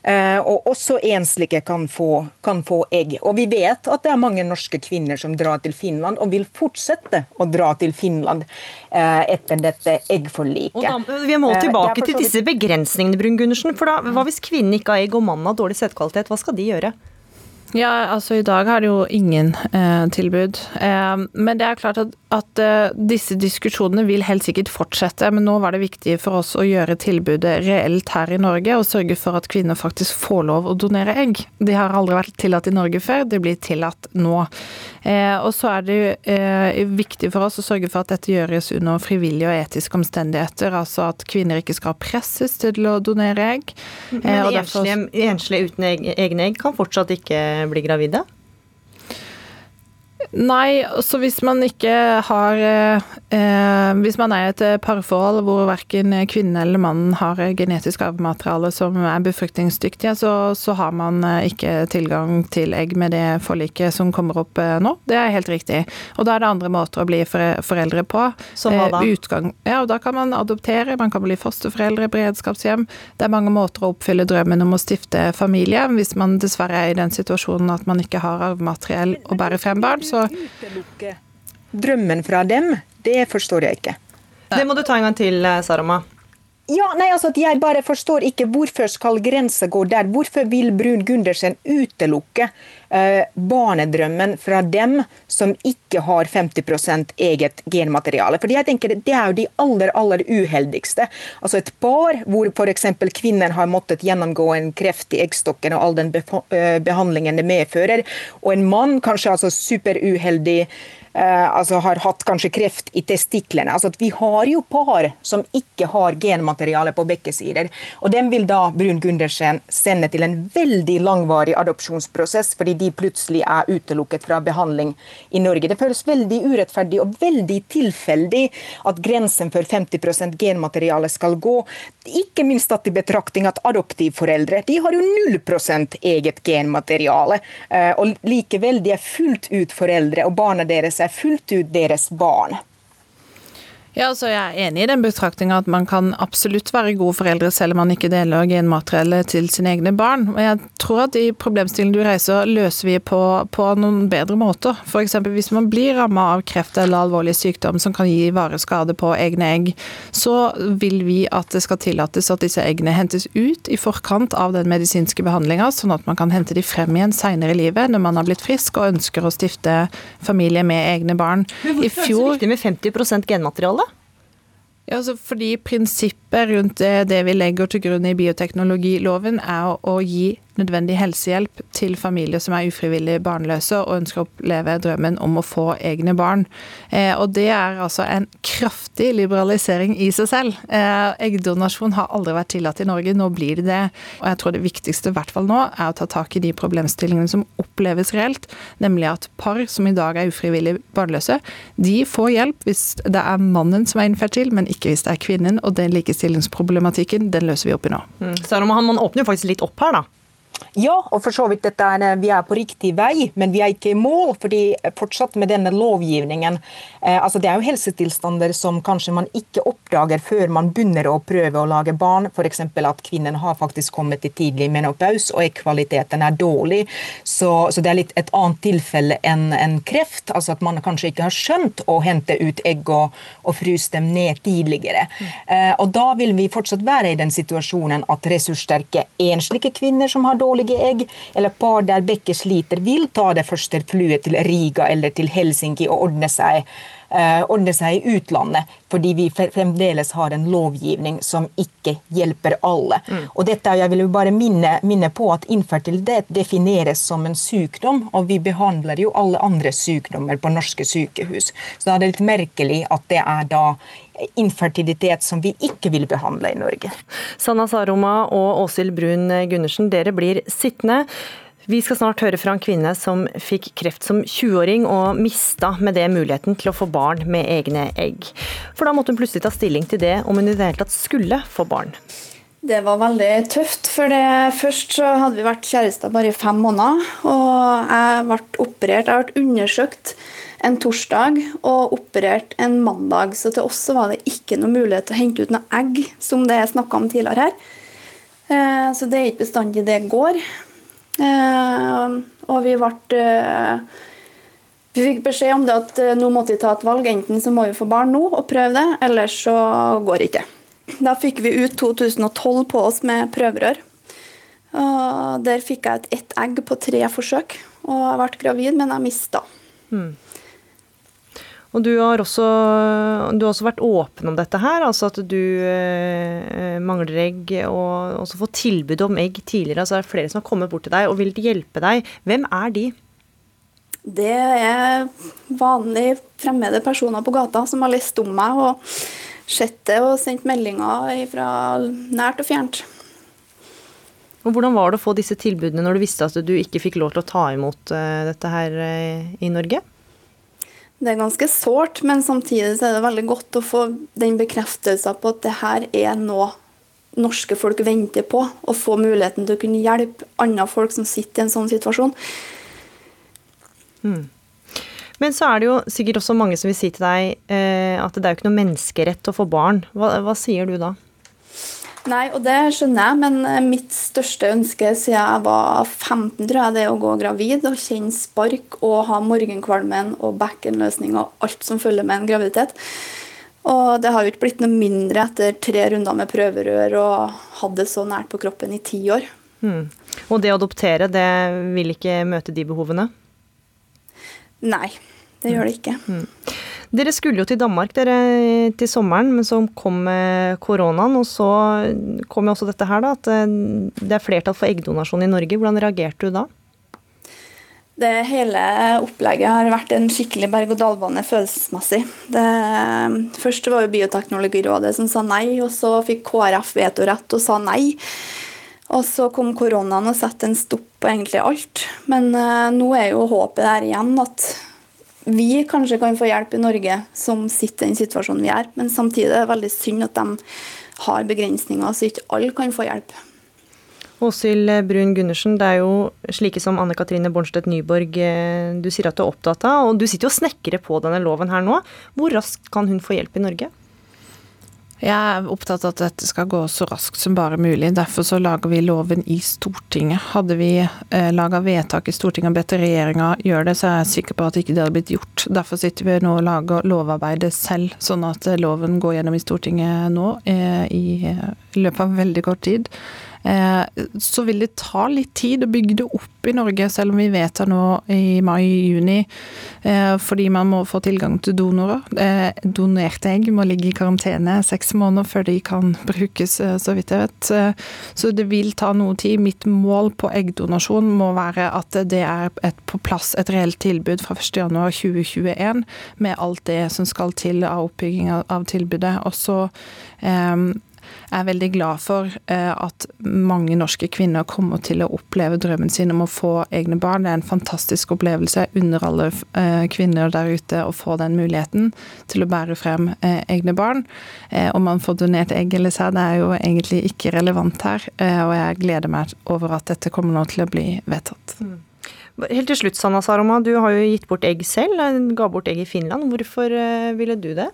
Uh, og også enslige kan få, kan få, egg. Og vi vet at det er mange norske kvinner som drar til Finland, og vil fortsette å dra til Finland etter dette eggforliket. Da, vi må tilbake til disse begrensningene, Brun Gundersen. For da, hva hvis kvinnen ikke har egg og mannen har dårlig sædkvalitet, hva skal de gjøre? Ja, altså i dag har det jo ingen eh, tilbud. Eh, men det er klart at, at eh, disse diskusjonene vil helt sikkert fortsette. Men nå var det viktig for oss å gjøre tilbudet reelt her i Norge, og sørge for at kvinner faktisk får lov å donere egg. Det har aldri vært tillatt i Norge før, det blir tillatt nå. Eh, og så er det eh, viktig for oss å sørge for at dette gjøres under frivillige og etiske omstendigheter. Altså at kvinner ikke skal presses til å donere egg. Men eh, enslige, enslige uten egne egg kan fortsatt ikke bli gravide? Nei, så hvis man ikke har eh, Hvis man er i et parforhold hvor verken kvinnen eller mannen har genetisk arvemateriale som er befruktningsdyktige, så, så, har man eh, ikke tilgang til egg med det forliket som kommer opp eh, nå. Det er helt riktig. Og da er det andre måter å bli foreldre på. Som hva da? Eh, utgang, ja, og da kan man adoptere, man kan bli fosterforeldre, beredskapshjem. Det er mange måter å oppfylle drømmen om å stifte familie hvis man dessverre er i den situasjonen at man ikke har arvemateriell å bære frem barn så drømmen fra dem, det forstår jeg ikke. Det må du ta en gang til, eh, Sarama. Ja, nei, altså Jeg bare forstår ikke hvorfor skal grensa gå der. Hvorfor vil Brun Gundersen utelukke eh, barnedrømmen fra dem som ikke har 50% eget genmateriale? Fordi jeg tenker Det er jo de aller aller uheldigste. Altså Et par hvor f.eks. kvinnen har måttet gjennomgå en kreft i eggstokken og all den eh, behandlingen det medfører, og en mann kanskje altså superuheldig altså har hatt kanskje kreft i testiklene. Altså at vi har jo par som ikke har genmateriale på begge sider. Og den vil da Brun Gundersen sende til en veldig langvarig adopsjonsprosess, fordi de plutselig er utelukket fra behandling i Norge. Det føles veldig urettferdig og veldig tilfeldig at grensen for 50% genmateriale skal gå. Ikke minst tatt i betraktning at adoptivforeldre de har jo 0 eget genmateriale. Eh, og likevel, de er fullt ut foreldre, og barna deres er fullt ut deres barn. Ja, altså Jeg er enig i den betraktninga at man kan absolutt være gode foreldre selv om man ikke deler genmateriellet til sine egne barn. Og jeg tror at de problemstillingene du reiser, løser vi på, på noen bedre måter. F.eks. hvis man blir ramma av kreft eller alvorlig sykdom som kan gi vareskade på egne egg, så vil vi at det skal tillates at disse eggene hentes ut i forkant av den medisinske behandlinga, sånn at man kan hente de frem igjen seinere i livet når man har blitt frisk og ønsker å stifte familie med egne barn. Men hvorfor er det så viktig med 50% genmateriale? Ja, altså fordi Prinsippet rundt det, det, vi legger til grunn i bioteknologiloven, er å, å gi nødvendig helsehjelp til familier som er ufrivillig barnløse og ønsker å oppleve drømmen om å få egne barn. Eh, og Det er altså en kraftig liberalisering i seg selv. Eh, eggdonasjon har aldri vært tillatt i Norge, nå blir det det. Og jeg tror det viktigste i hvert fall nå er å ta tak i de problemstillingene som oppleves reelt, nemlig at par som i dag er ufrivillig barnløse, de får hjelp hvis det er mannen som er infertil, men ikke hvis det er kvinnen. Og den likestillingsproblematikken, den løser vi opp i nå. Mm. Så man åpner jo faktisk litt opp her, da. Ja, og for så vidt dette er, eh, vi er på riktig vei, men vi er ikke i mål. fordi fortsatt med denne lovgivningen eh, altså Det er jo helsetilstander som kanskje man ikke oppdager før man begynner å prøve å lage barn. F.eks. at kvinnen har faktisk kommet til tidlig menopaus og kvaliteten er dårlig. Så, så, det er litt et annet tilfelle enn en kreft. altså At man kanskje ikke har skjønt å hente ut egg og, og fryse dem ned tidligere. Mm. Eh, og Da vil vi fortsatt være i den situasjonen at ressurssterke enslige kvinner som har dårlig dårlige egg, eller par der begge sliter, vil ta det første flyet til Riga eller til Helsinki og ordne seg, ordne seg i utlandet. Fordi vi fremdeles har en lovgivning som ikke hjelper alle. Mm. Og dette, Jeg vil bare minne, minne på at infertilitet defineres som en sykdom, og vi behandler jo alle andre sykdommer på norske sykehus. Så da er det litt merkelig at det er da infertilitet som vi ikke vil behandle i Norge. Sanna Saroma og Åshild Brun Gundersen, dere blir sittende. Vi skal snart høre fra en kvinne som fikk kreft som 20-åring og mista med det muligheten til å få barn med egne egg. For da måtte hun plutselig ta stilling til det om hun i det hele tatt skulle få barn. Det var veldig tøft. for Først så hadde vi vært kjærester bare i fem måneder. Og jeg ble operert, jeg ble undersøkt en torsdag og operert en mandag. Så til oss så var det ikke noe mulighet til å hente ut noe egg, som det er snakka om tidligere her. Eh, så det er ikke bestandig det går. Eh, og vi ble eh, Vi fikk beskjed om det at nå måtte vi ta et valg. Enten så må vi få barn nå og prøve det, eller så går det ikke. Da fikk vi ut 2012 på oss med prøverør. Og der fikk jeg ut ett egg på tre forsøk. Og jeg ble gravid, men jeg mista. Mm. Og du har, også, du har også vært åpen om dette her, altså at du eh, mangler egg, og også fått tilbud om egg tidligere. Altså er flere som har kommet bort til deg og vil hjelpe deg. Hvem er de? Det er vanlige fremmede personer på gata som har lest om meg og sett det og sendt meldinger fra nært og fjernt. Og Hvordan var det å få disse tilbudene når du visste at du ikke fikk lov til å ta imot uh, dette her uh, i Norge? Det er ganske sårt, men samtidig er det veldig godt å få den bekreftelsen på at det her er noe norske folk venter på. Å få muligheten til å kunne hjelpe andre folk som sitter i en sånn situasjon. Mm. Men så er det jo sikkert også mange som vil si til deg eh, at det er jo ikke noe menneskerett å få barn. Hva, hva sier du da? Nei, og det skjønner jeg, men eh, mitt største ønske siden jeg var 15, tror jeg, det er å gå gravid og kjenne spark og ha morgenkvalmen og bekkenløsning og alt som følger med en graviditet. Og det har jo ikke blitt noe mindre etter tre runder med prøverør og hadde det så nært på kroppen i ti år. Mm. Og det å adoptere, det vil ikke møte de behovene? Nei, det gjør det ikke. Mm. Dere skulle jo til Danmark dere, til sommeren, men så kom koronaen. Og så kom jo også dette her, da, at eh, det er flertall for eggdonasjon i Norge. Hvordan reagerte du da? Det hele opplegget har vært en skikkelig berg-og-dal-bane følelsesmessig. Det, først var jo Bioteknologirådet som sa nei, og så fikk KrF vetorett og sa nei. Og så kom koronaen og satte en stopp på egentlig alt. Men uh, nå er jo håpet der igjen at vi kanskje kan få hjelp i Norge som sitter i den situasjonen vi er. Men samtidig er det veldig synd at de har begrensninger, så ikke alle kan få hjelp. Åshild Brun Gundersen, det er jo slike som Anne Katrine Bornstedt Nyborg eh, du sier at du er opptatt av. Og du sitter jo og snekrer på denne loven her nå. Hvor raskt kan hun få hjelp i Norge? Jeg er opptatt av at dette skal gå så raskt som bare mulig. Derfor så lager vi loven i Stortinget. Hadde vi eh, laga vedtak i Stortinget og bedt regjeringa gjøre det, så er jeg sikker på at ikke det hadde blitt gjort. Derfor sitter vi nå og lager lovarbeidet selv, sånn at loven går gjennom i Stortinget nå eh, i løpet av veldig kort tid. Eh, så vil det ta litt tid å bygge det opp i Norge, selv om vi vedtar nå i mai-juni, eh, fordi man må få tilgang til donorer. Eh, donerte egg må ligge i karantene seks måneder før de kan brukes, så vidt jeg vet. Så det vil ta noe tid. Mitt mål på eggdonasjon må være at det er et, på plass et reelt tilbud fra 1.1.2021, med alt det som skal til av oppbygging av tilbudet. Og så er veldig glad for eh, at mange norske kvinner kommer til å oppleve drømmen sin om å få egne barn. Det er en fantastisk opplevelse under alle eh, kvinner der ute å få den muligheten til å bære frem eh, egne barn. Om man får donert egg eller sæd, er jo egentlig ikke relevant her. Og jeg gleder meg over at dette kommer nå til å bli vedtatt. Mm. Helt til slutt, Sanna Saroma, du har jo gitt bort egg selv. Ga bort egg i Finland. Hvorfor ville du det?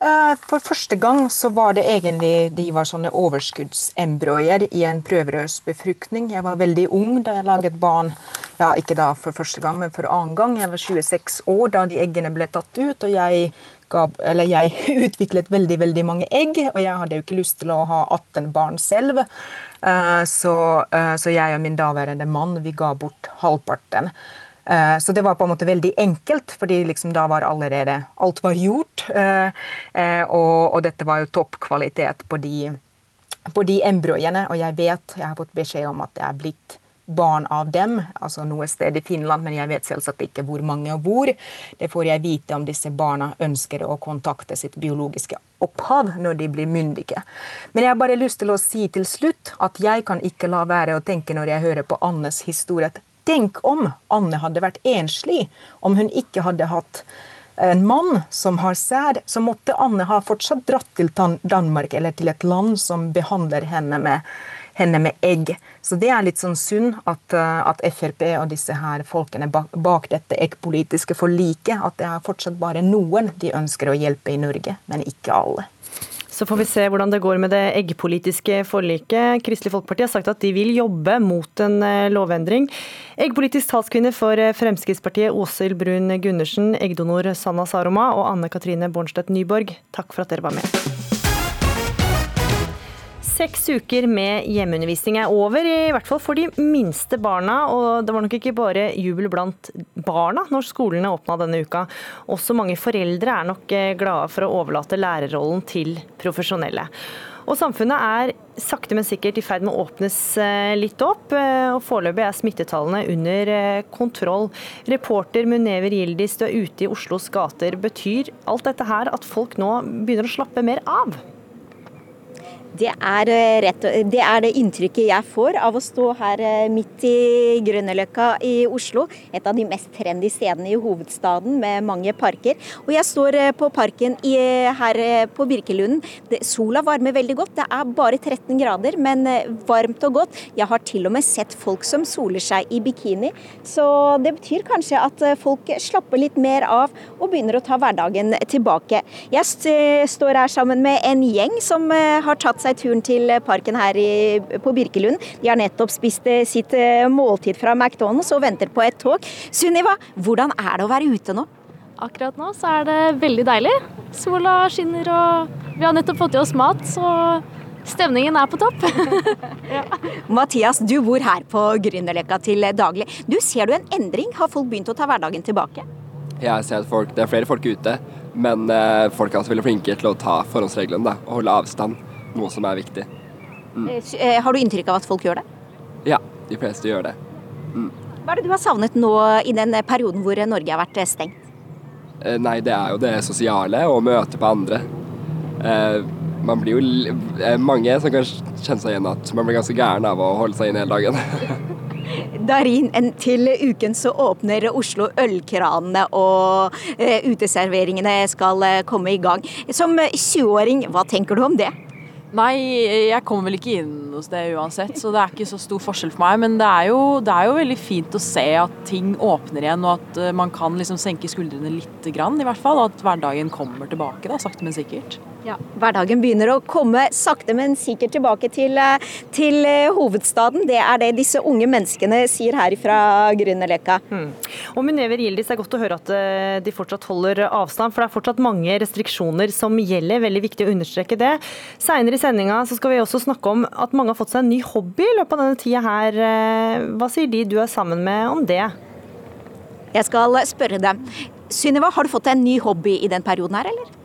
Eh, for første gang så var det egentlig de var sånne overskuddsembryoer i en prøverørsbefruktning. Jeg var veldig ung da jeg laget barn. Ja, ikke da for første gang, men for annen gang. Jeg var 26 år da de eggene ble tatt ut. og jeg, ga, jeg utviklet veldig veldig mange egg, og jeg hadde jo ikke lyst til å ha 18 barn selv. Eh, så, eh, så jeg og min daværende mann vi ga bort halvparten. Eh, så det var på en måte veldig enkelt, fordi liksom da var allerede alt var gjort. Eh, eh, og, og dette var jo toppkvalitet på på de embryoene. Og jeg vet, jeg har fått beskjed om at det er blitt barn av dem, altså noe sted i Finland, men jeg vet selvsagt ikke hvor mange og hvor. Det får jeg vite om disse barna ønsker å kontakte sitt biologiske opphav når de blir myndige. Men jeg har bare lyst til å si til slutt at jeg kan ikke la være å tenke når jeg hører på Annes historie, at Tenk om Anne hadde vært enslig, om hun ikke hadde hatt en mann som har sæd, så måtte Anne ha fortsatt dratt til Danmark eller til et land som behandler henne med, henne med egg. Så det er litt sånn synd at, eh, at Frp og disse her folkene bak, bak dette eggpolitiske forliket, at det er fortsatt bare noen de ønsker å hjelpe i Norge, men ikke alle. Så får vi se hvordan det går med det eggpolitiske forliket. Kristelig Folkeparti har sagt at de vil jobbe mot en eh, lovendring. Eggpolitisk talskvinne for eh, Fremskrittspartiet Åshild Brun Gundersen, eggdonor Sanna Saroma og Anne Katrine Bornstedt Nyborg, takk for at dere var med. Seks uker med hjemmeundervisning er over, i hvert fall for de minste barna. Og det var nok ikke bare jubel blant barna når skolene åpna denne uka. Også mange foreldre er nok eh, glade for å overlate lærerrollen til profesjonelle. Og samfunnet er sakte, men sikkert i ferd med å åpnes eh, litt opp. Eh, og Foreløpig er smittetallene under kontroll. Reporter Munever Gildis, du er ute i Oslos gater. Betyr alt dette her at folk nå begynner å slappe mer av? Det er, eh, rett, det er, det inntrykket jeg får av å stå her eh, midt i Grønneløkka i Oslo. Et av de mest trendy stedene i hovedstaden med mange parker. Og jeg står eh, på parken i, her på Birkelunden. Det, sola varmer veldig godt. Det er bare 13 grader, men varmt og godt. Jeg har til og med sett folk som soler seg i bikini. Så det betyr kanskje at folk slapper litt mer av og begynner å ta hverdagen tilbake. Jeg står her sammen med en gjeng som har tatt seg turen til parken her i, på Birkelund. De har nettopp spist eh, sitt eh, måltid fra McDonald's og venter på et tog. Sunniva, hvordan er det å være ute nå? Akkurat nå så er det veldig deilig. Sola skinner og vi har nettopp fått i oss mat, så stemningen er på topp. ja. Mathias, du bor her på Grünerløkka til daglig. Du, Ser du en endring? Har folk begynt å ta hverdagen tilbake? Jeg ser at folk, det er flere folk ute, men eh, folk er også veldig flinke til å ta forhåndsreglene da, og holde avstand noe som er viktig. Mm. Eh, eh, har du inntrykk av at folk gjør det? Ja, de fleste gjør det. Mm. Hva er det du har savnet nå i den perioden hvor Norge har vært stengt? Eh, Nei, det er jo det sosiale og møte på andre. Eh, Man blir jo eh, Mange som kan kjenne seg igjen at man blir ganske gæren av å holde seg inne hele dagen. Darin, en- til uken så åpner Oslo ølkranene og eh, uteserveringene skal eh, komme i gang. Som 20-åring, hva tenker du om det? Nei, jeg kommer vel ikke inn hos det uansett, så det er ikke så stor forskjell for meg. Men det er jo, det er jo veldig fint å se at ting åpner igjen, og at eh, man kan liksom senke skuldrene litt grann, i hvert fall. Og at hverdagen kommer tilbake, da, sakte, men sikkert. Ja, Hverdagen begynner å komme sakte, men sikkert tilbake til, eh, til eh, hovedstaden. Det er det disse unge menneskene sier her fra Grünerløkka. Og Munever Gildis, det er godt å høre at de fortsatt holder avstand, for det er fortsatt mange restriksjoner som gjelder. Veldig viktig å understreke det. Senere i sendinga så skal vi også snakke om at mange har fått seg en ny hobby i løpet av denne tida her. Eh, Hva sier de du er sammen med om det? Jeg skal spørre dem. Sunniva, har du fått deg en ny hobby i den perioden her, eller?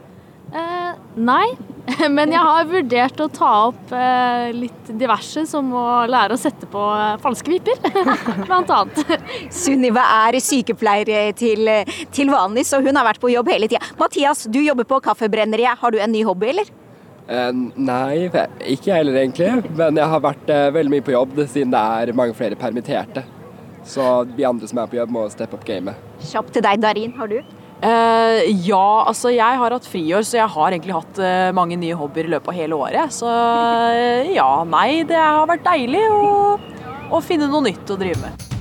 Eh, nei, men jeg har vurdert å ta opp eh, litt diverse, som å lære å sette på eh, falske vipper, blant annet. Sunniva er sykepleier til, til vanlig, så hun har vært på jobb hele tida. Mathias, du jobber på Kaffebrenneriet. Har du en ny hobby, eller? Eh, Nei, ikke jeg heller egentlig. Men jeg har vært eh, veldig mye på jobb siden det er mange flere permitterte. Så vi andre som er på jobb må steppe opp gamet. Kjapt til deg, Darin. Har du? Eh, ja, altså jeg har hatt friår, så jeg har egentlig hatt eh, mange nye hobbyer i løpet av hele året. Så ja, nei, det har vært deilig å, å finne noe nytt å drive med.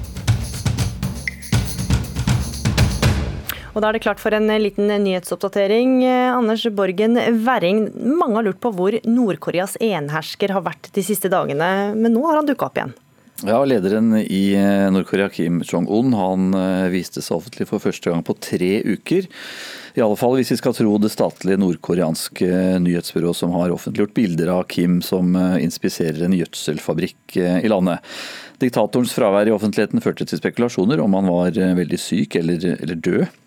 Og da er det klart for en liten nyhetsoppdatering. Eh, Anders Borgen Werring, mange har lurt på hvor Nord-Koreas enhersker har vært de siste dagene, men nå har han dukka opp igjen. Ja, Lederen i eh, Nord-Korea, Kim Jong-un, han eh, viste seg offentlig for første gang på tre uker. I alle fall hvis vi skal tro det statlige nordkoreanske nyhetsbyrået som har offentliggjort bilder av Kim som eh, inspiserer en gjødselfabrikk eh, i landet. Diktatorens fravær i offentligheten førte til spekulasjoner om han var eh, veldig syk eller, eller død.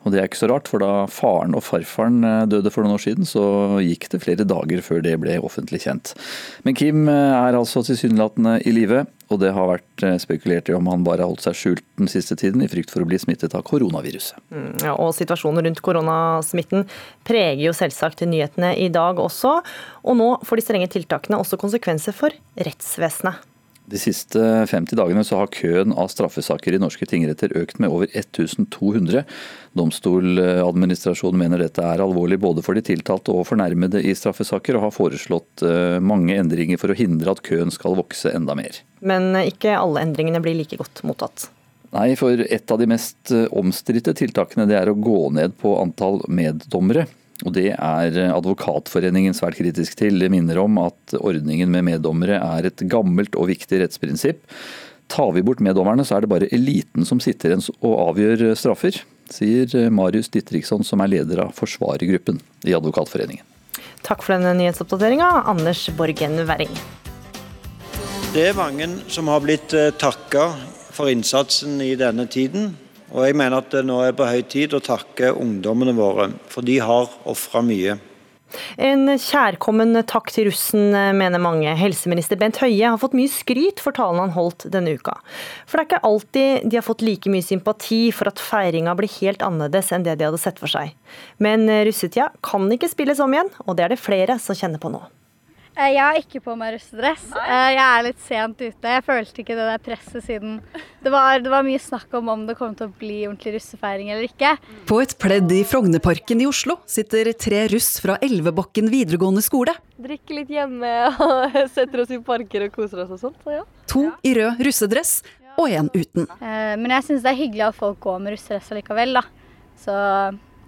Og det er ikke så rart, for da faren og farfaren eh, døde for noen år siden, så gikk det flere dager før det ble offentlig kjent. Men Kim eh, er altså tilsynelatende i live, og det har vært eh, spekulert i om han bare har holdt seg skjult den siste tiden i frykt for å bli smittet av koronaviruset. Mm, Ja, og situasjonen rundt koronasmitten preger jo selvsagt nyhetene i dag også. Og nå får de strenge tiltakene også konsekvenser for rettsvesenet. De siste 50 dagene så har køen av straffesaker i norske tingretter økt med over 1200. Domstoladministrasjonen mener dette er alvorlig både for de tiltalte og fornærmede i straffesaker, og har foreslått eh, mange endringer for å hindre at køen skal vokse enda mer. Men ikke alle endringene blir like godt mottatt. Nei, for et av de mest eh, omstridte tiltakene det er å gå ned på antall meddommere. Og Det er Advokatforeningen svært kritisk til. Det minner om at ordningen med meddommere er et gammelt og viktig rettsprinsipp. Tar vi bort meddommerne, så er det bare eliten som sitter igjen og avgjør straffer, sier Marius Dittriksson, som er leder av forsvarergruppen i Advokatforeningen. Takk for denne nyhetsoppdateringa, Anders Borgen Werring. Det er mange som har blitt takka for innsatsen i denne tiden. Og jeg mener at det nå er på høy tid å takke ungdommene våre, for de har ofra mye. En kjærkommen takk til russen, mener mange. Helseminister Bent Høie har fått mye skryt for talen han holdt denne uka. For det er ikke alltid de har fått like mye sympati for at feiringa blir helt annerledes enn det de hadde sett for seg. Men russetida kan ikke spilles om igjen, og det er det flere som kjenner på nå. Eh, Jeg har ikke på meg russedress. Eh, Jeg er litt sent ute. Jeg følte ikke det der presset siden det var, det var mye snakk om om det kom til å bli ordentlig russefeiring eller ikke. På et pledd i Frognerparken i Oslo sitter tre russ fra Elvebakken videregående skole. Drikker litt hjemme og setter oss i parker og koser oss og sånt. Så ja. To i rød russedress og en uten. Eh, Men jeg syns det er hyggelig at folk går med russedress allikevel, da. Så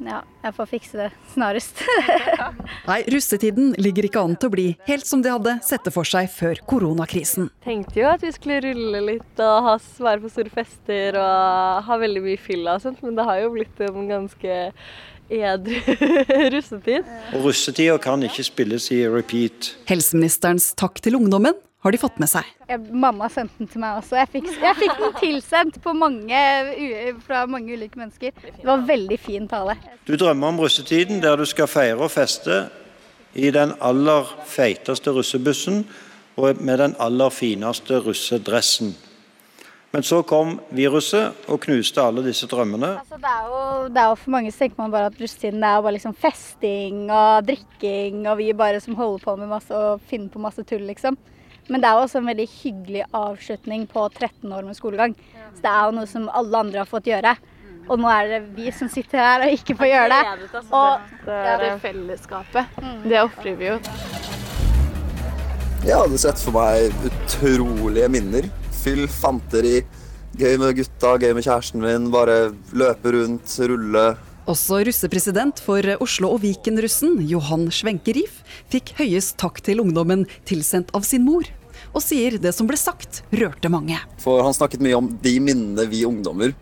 ja, jeg får fikse det snarest. Nei, russetiden ligger ikke an til å bli helt som de hadde sett det for seg før koronakrisen. Tenkte jo at vi skulle rulle litt og ha, være på store fester og ha veldig mye fylla og sånt, men det har jo blitt en ganske edru russetid. Og russetida kan ikke spilles i repeat. Helseministerens takk til ungdommen har de fått med seg. Jeg, mamma sendte den til meg også. Jeg fikk, jeg fikk den tilsendt på mange, fra mange ulike mennesker. Det var veldig fin tale. Du drømmer om russetiden der du skal feire og feste i den aller feiteste russebussen og med den aller fineste russedressen. Men så kom viruset og knuste alle disse drømmene. Altså, det, er jo, det er jo For mange så tenker man bare at russetiden er jo bare liksom festing og drikking, og vi bare som holder på med masse og finner på masse tull, liksom. Men det er jo også en veldig hyggelig avslutning på 13 år med skolegang. Så det er jo noe som alle andre har fått gjøre. Og nå er det vi som sitter her og ikke får gjøre det. Og Ja, det fellesskapet. Det ofrer vi jo. Jeg hadde sett for meg utrolige minner. Fyll fanteri. Gøy med gutta, gøy med kjæresten min. Bare løpe rundt, rulle. Også russepresident for Oslo- og Viken-russen, Johan Schwenkerif, fikk høyest takk til ungdommen tilsendt av sin mor. Og sier det som ble sagt, rørte mange. For han snakket mye om de minnene vi ungdommer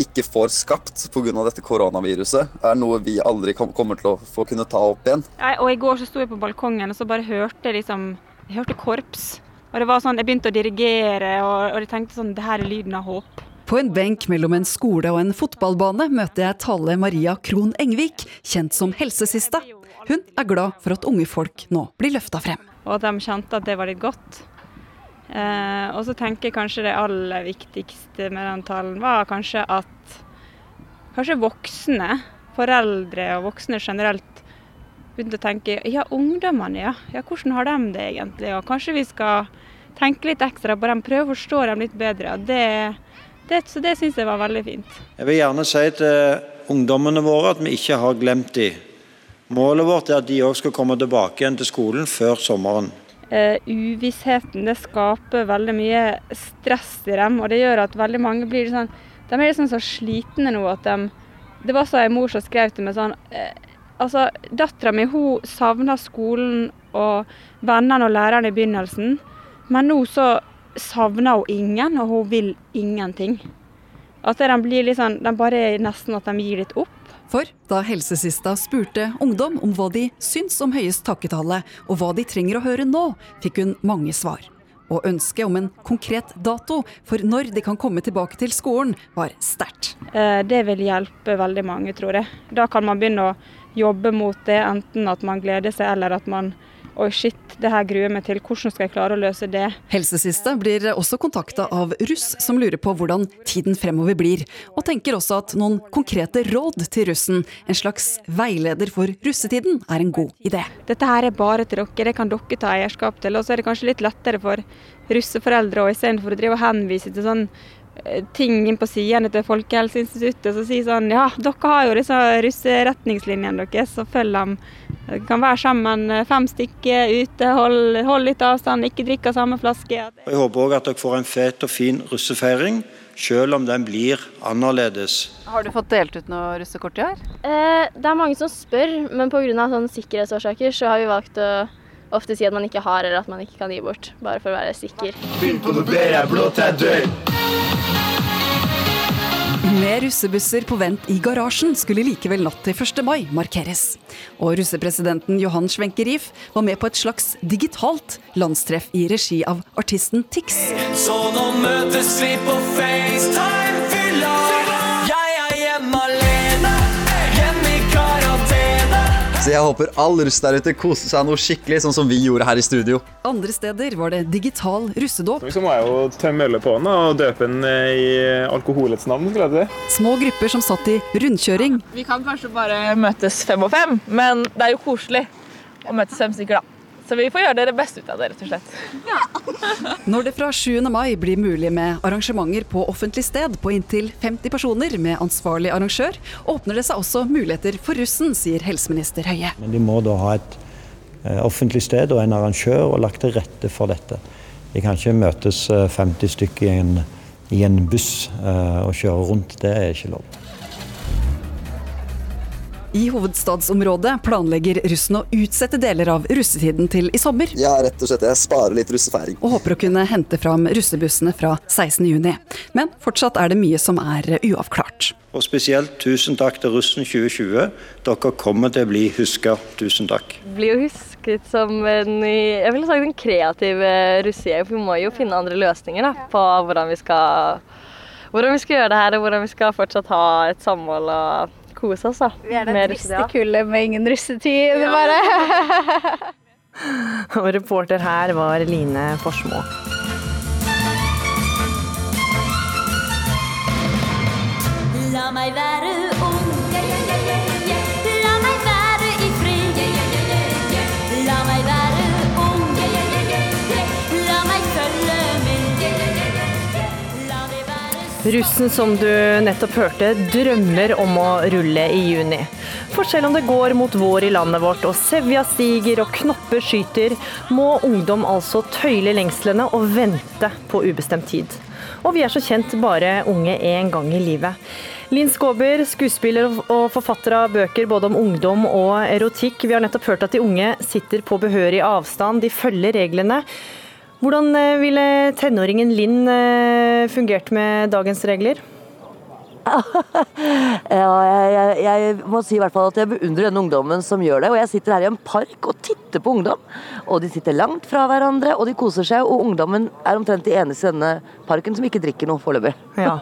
ikke får skapt pga. dette koronaviruset. er noe vi aldri kommer til å få kunne ta opp igjen. Jeg, og I går så sto jeg på balkongen og så bare hørte liksom, jeg hørte korps. Og det var sånn, Jeg begynte å dirigere, og, og jeg tenkte sånn Det her er lyden av håp. På en benk mellom en skole og en fotballbane møter jeg Tale Maria Krohn Engvik, kjent som Helsesista. Hun er glad for at unge folk nå blir løfta frem. Og at de kjente at det var litt godt. Eh, og så tenker jeg kanskje det aller viktigste med den talen var kanskje at kanskje voksne, foreldre og voksne generelt, begynte å tenke ja, ungdommene, ja. ja. Hvordan har de det egentlig? Og kanskje vi skal tenke litt ekstra på dem, prøve å forstå dem litt bedre. Og det, det, så det syns jeg var veldig fint. Jeg vil gjerne si til ungdommene våre at vi ikke har glemt dem. Målet vårt er at de òg skal komme tilbake igjen til skolen før sommeren. Uh, uvissheten det skaper veldig mye stress i dem, og det gjør at veldig mange blir sånn De er liksom så slitne nå at de Det var så en mor som skrev til meg sånn uh, Altså, dattera mi hun savna skolen og vennene og lærerne i begynnelsen, men nå så savner hun ingen, og hun vil ingenting. At de blir litt sånn De bare nesten at de gir litt opp. For da Helsesista spurte ungdom om hva de syns om høyest takketale, og hva de trenger å høre nå, fikk hun mange svar. Og ønsket om en konkret dato for når de kan komme tilbake til skolen, var sterkt. Eh, Det vil hjelpe veldig mange, tror jeg. Da kan man begynne å jobbe mot det, enten at man gleder seg eller at man Oi, shit, det her gruer jeg meg til. Hvordan skal jeg klare å løse det? Helsesiste blir også kontakta av russ som lurer på hvordan tiden fremover blir, og tenker også at noen konkrete råd til russen, en slags veileder for russetiden, er en god idé. Dette her er bare til dere, det kan dere ta eierskap til. Og så er det kanskje litt lettere for russeforeldre, og istedenfor å drive og henvise til sånn ting inn på sidene til Folkehelseinstituttet som sier sånn Ja, dere har jo disse russeretningslinjene deres, så følg dem. Dere kan være sammen eh, fem stykker ute, hold, hold litt avstand, ikke drikke av samme flaske. Jeg håper òg at dere får en fet og fin russefeiring, selv om den blir annerledes. Har du fått delt ut noe russekort i år? Eh, det er mange som spør, men pga. Sånn sikkerhetsårsaker så har vi valgt å ofte si at man ikke har, eller at man ikke kan gi bort. Bare for å være sikker. Begynn på noe bedre, er blå til jeg. Med russebusser på vent i garasjen skulle likevel natt til 1. mai markeres. Og russepresidenten Johan Schwenkerif var med på et slags digitalt landstreff i regi av artisten Tix. Så nå møtes vi på FaceTime, fylla. Så jeg håper all russ der ute koser seg noe skikkelig, sånn som vi gjorde her i studio. Andre steder var det digital russedåp. Så må jeg jo tømme ølet på den og døpe den i alkoholets navn. skulle jeg si. Små grupper som satt i rundkjøring. Vi kan kanskje bare møtes fem og fem, men det er jo koselig å møtes fem stykker, da. Så vi får gjøre det beste ut av det, rett og slett. Når det fra 7. mai blir mulig med arrangementer på offentlig sted på inntil 50 personer med ansvarlig arrangør, åpner det seg også muligheter for russen, sier helseminister Høie. Men de må da ha et eh, offentlig sted og en arrangør og lagt til rette for dette. De kan ikke møtes eh, 50 stykker i en, i en buss eh, og kjøre rundt. Det er ikke lov. I hovedstadsområdet planlegger russen å utsette deler av russetiden til i sommer. Ja, rett og slett. Jeg sparer litt russefeiring. Og håper å kunne hente fram russebussene fra 16.6. Men fortsatt er det mye som er uavklart. Og spesielt tusen takk til russen 2020. Dere kommer til å bli huska. Tusen takk. Blir jo husket som en jeg ville sagt en kreativ eh, russegjeng, vi må jo finne andre løsninger da, på hvordan vi skal hvordan vi skal gjøre det her, og hvordan vi skal fortsatt ha et samhold og kose oss da. Vi er det triste kullet med ingen russetid, ja. bare. Og reporter her var Line Forsmo. La meg være Russen som du nettopp hørte, drømmer om å rulle i juni. For selv om det går mot vår i landet vårt og sevja stiger og knopper skyter, må ungdom altså tøyle lengslene og vente på ubestemt tid. Og vi er så kjent bare unge én gang i livet. Linn Skåber, skuespiller og forfatter av bøker både om ungdom og erotikk. Vi har nettopp hørt at de unge sitter på behørig avstand, de følger reglene. Hvordan eh, ville tenåringen Linn eh, fungert med dagens regler? Ja, jeg, jeg, jeg må si i hvert fall at jeg beundrer den ungdommen som gjør det. Og jeg sitter her i en park og titter på ungdom. Og de sitter langt fra hverandre, og de koser seg. Og ungdommen er omtrent de eneste i denne parken som ikke drikker noe foreløpig. Ja.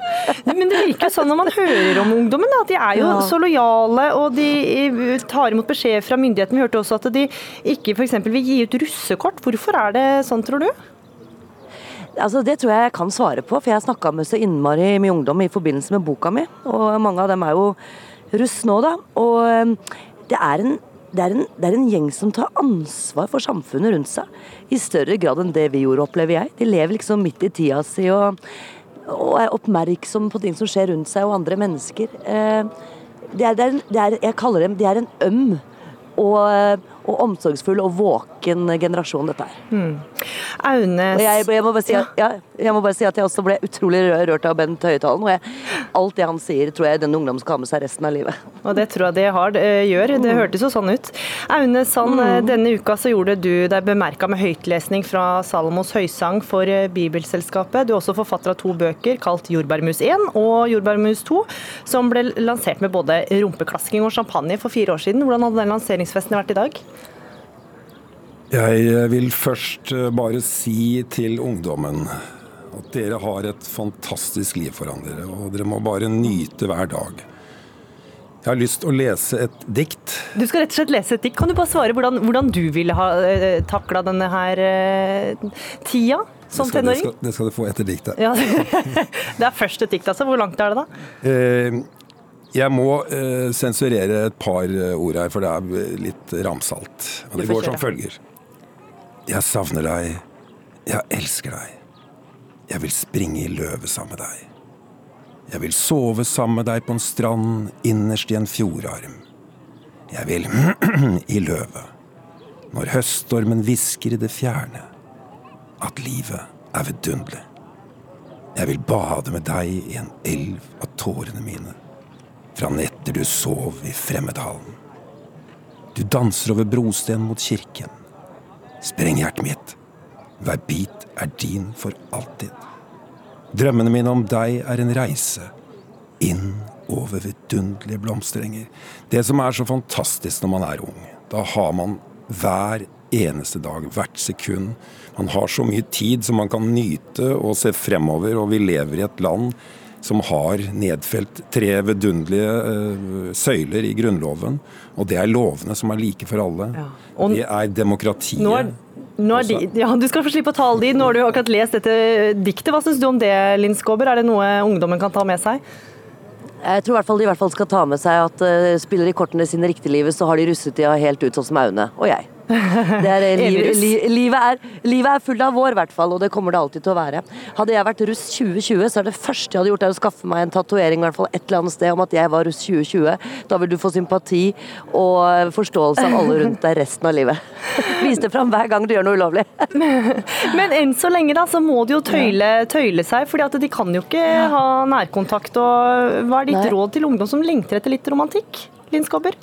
Men det virker jo sånn når man hører om ungdommen, at de er jo Ja. så lojale og de eh, tar imot beskjed fra myndighetene. Vi hørte også at de ikke f.eks. vil gi ut russekort. Hvorfor er det sånn, tror du? Altså, det tror jeg jeg kan svare på, for jeg snakka med så innmari mye ungdom i forbindelse med boka mi. Og mange av dem er jo russ nå, da. Og eh, det er en det er, en, det er en gjeng som tar ansvar for samfunnet rundt seg, i større grad enn det vi gjorde, opplever jeg. De lever liksom midt i tida si og, og er oppmerksom på ting som skjer rundt seg og andre mennesker. Eh, det er, det er, jeg kaller dem, de er en øm og, og omsorgsfull og våken generasjon, dette her. Mm. Aune Og jeg, jeg, må bare si at, ja, jeg må bare si at jeg også ble utrolig rørt av Bent Høytalen. Og jeg, alt det han sier, tror jeg den ungdommen skal ha med seg resten av livet. Og det tror jeg det har, eh, gjør. Det hørtes jo sånn ut. Aune Sand, mm. denne uka så gjorde du deg bemerka med høytlesning fra Salomos høysang for eh, Bibelselskapet. Du er også forfatter av to bøker kalt Jordbærmus 1 og Jordbærmus 2, som ble lansert med både rumpeklasking og champagne for fire år siden. Hvordan hadde den lanseringsfesten vært i dag? Jeg vil først eh, bare si til ungdommen at dere har et fantastisk liv foran dere, og dere må bare nyte hver dag. Jeg har lyst til å lese et dikt. Du skal rett og slett lese et dikt. Kan du bare svare hvordan, hvordan du ville ha uh, takla denne her uh, tida som det, skal, det, tenåring? skal, det skal du få etter diktet. Ja, det er først et dikt, altså. Hvor langt er det da? Uh, jeg må eh, sensurere et par eh, ord her, for det er eh, litt ramsalt. Og det går som følger. Jeg savner deg. Jeg elsker deg. Jeg vil springe i løvet sammen med deg. Jeg vil sove sammen med deg på en strand innerst i en fjordarm. Jeg vil i løvet. Når høststormen hvisker i det fjerne. At livet er vidunderlig. Jeg vil bade med deg i en elv av tårene mine. Fra netter du sov i fremmedhallen. Du danser over brosten mot kirken. Spreng hjertet mitt. Hver bit er din for alltid. Drømmene mine om deg er en reise inn over vidunderlige blomsterenger. Det som er så fantastisk når man er ung, da har man hver eneste dag, hvert sekund. Man har så mye tid som man kan nyte og se fremover, og vi lever i et land som har nedfelt tre vidunderlige uh, søyler i Grunnloven. Og det er lovene som er like for alle. Og- det er demokratiet. Nå er, nå er de, ja, du skal få slippe å tale de. Nå har du akkurat lest dette diktet. Hva syns du om det, Linn Skåber? Er det noe ungdommen kan ta med seg? Jeg tror i hvert fall de i hvert fall skal ta med seg at uh, spiller de kortene sine riktig i livet, så har de russetida helt ut sånn som Aune og jeg. Det er, eh, liv, li, livet, er, livet er fullt av vår, i hvert fall, og det kommer det alltid til å være. Hadde jeg vært russ 2020, så er det første jeg hadde gjort, er å skaffe meg en tatovering hvert fall et eller annet sted om at jeg var russ 2020. Da vil du få sympati og forståelse av alle rundt deg resten av livet. Vis det fram hver gang du gjør noe ulovlig. Men enn så lenge da, så må de jo tøyle, tøyle seg, for de kan jo ikke ha nærkontakt. Og hva er ditt Nei. råd til ungdom som lengter etter litt romantikk? Linn Skåber?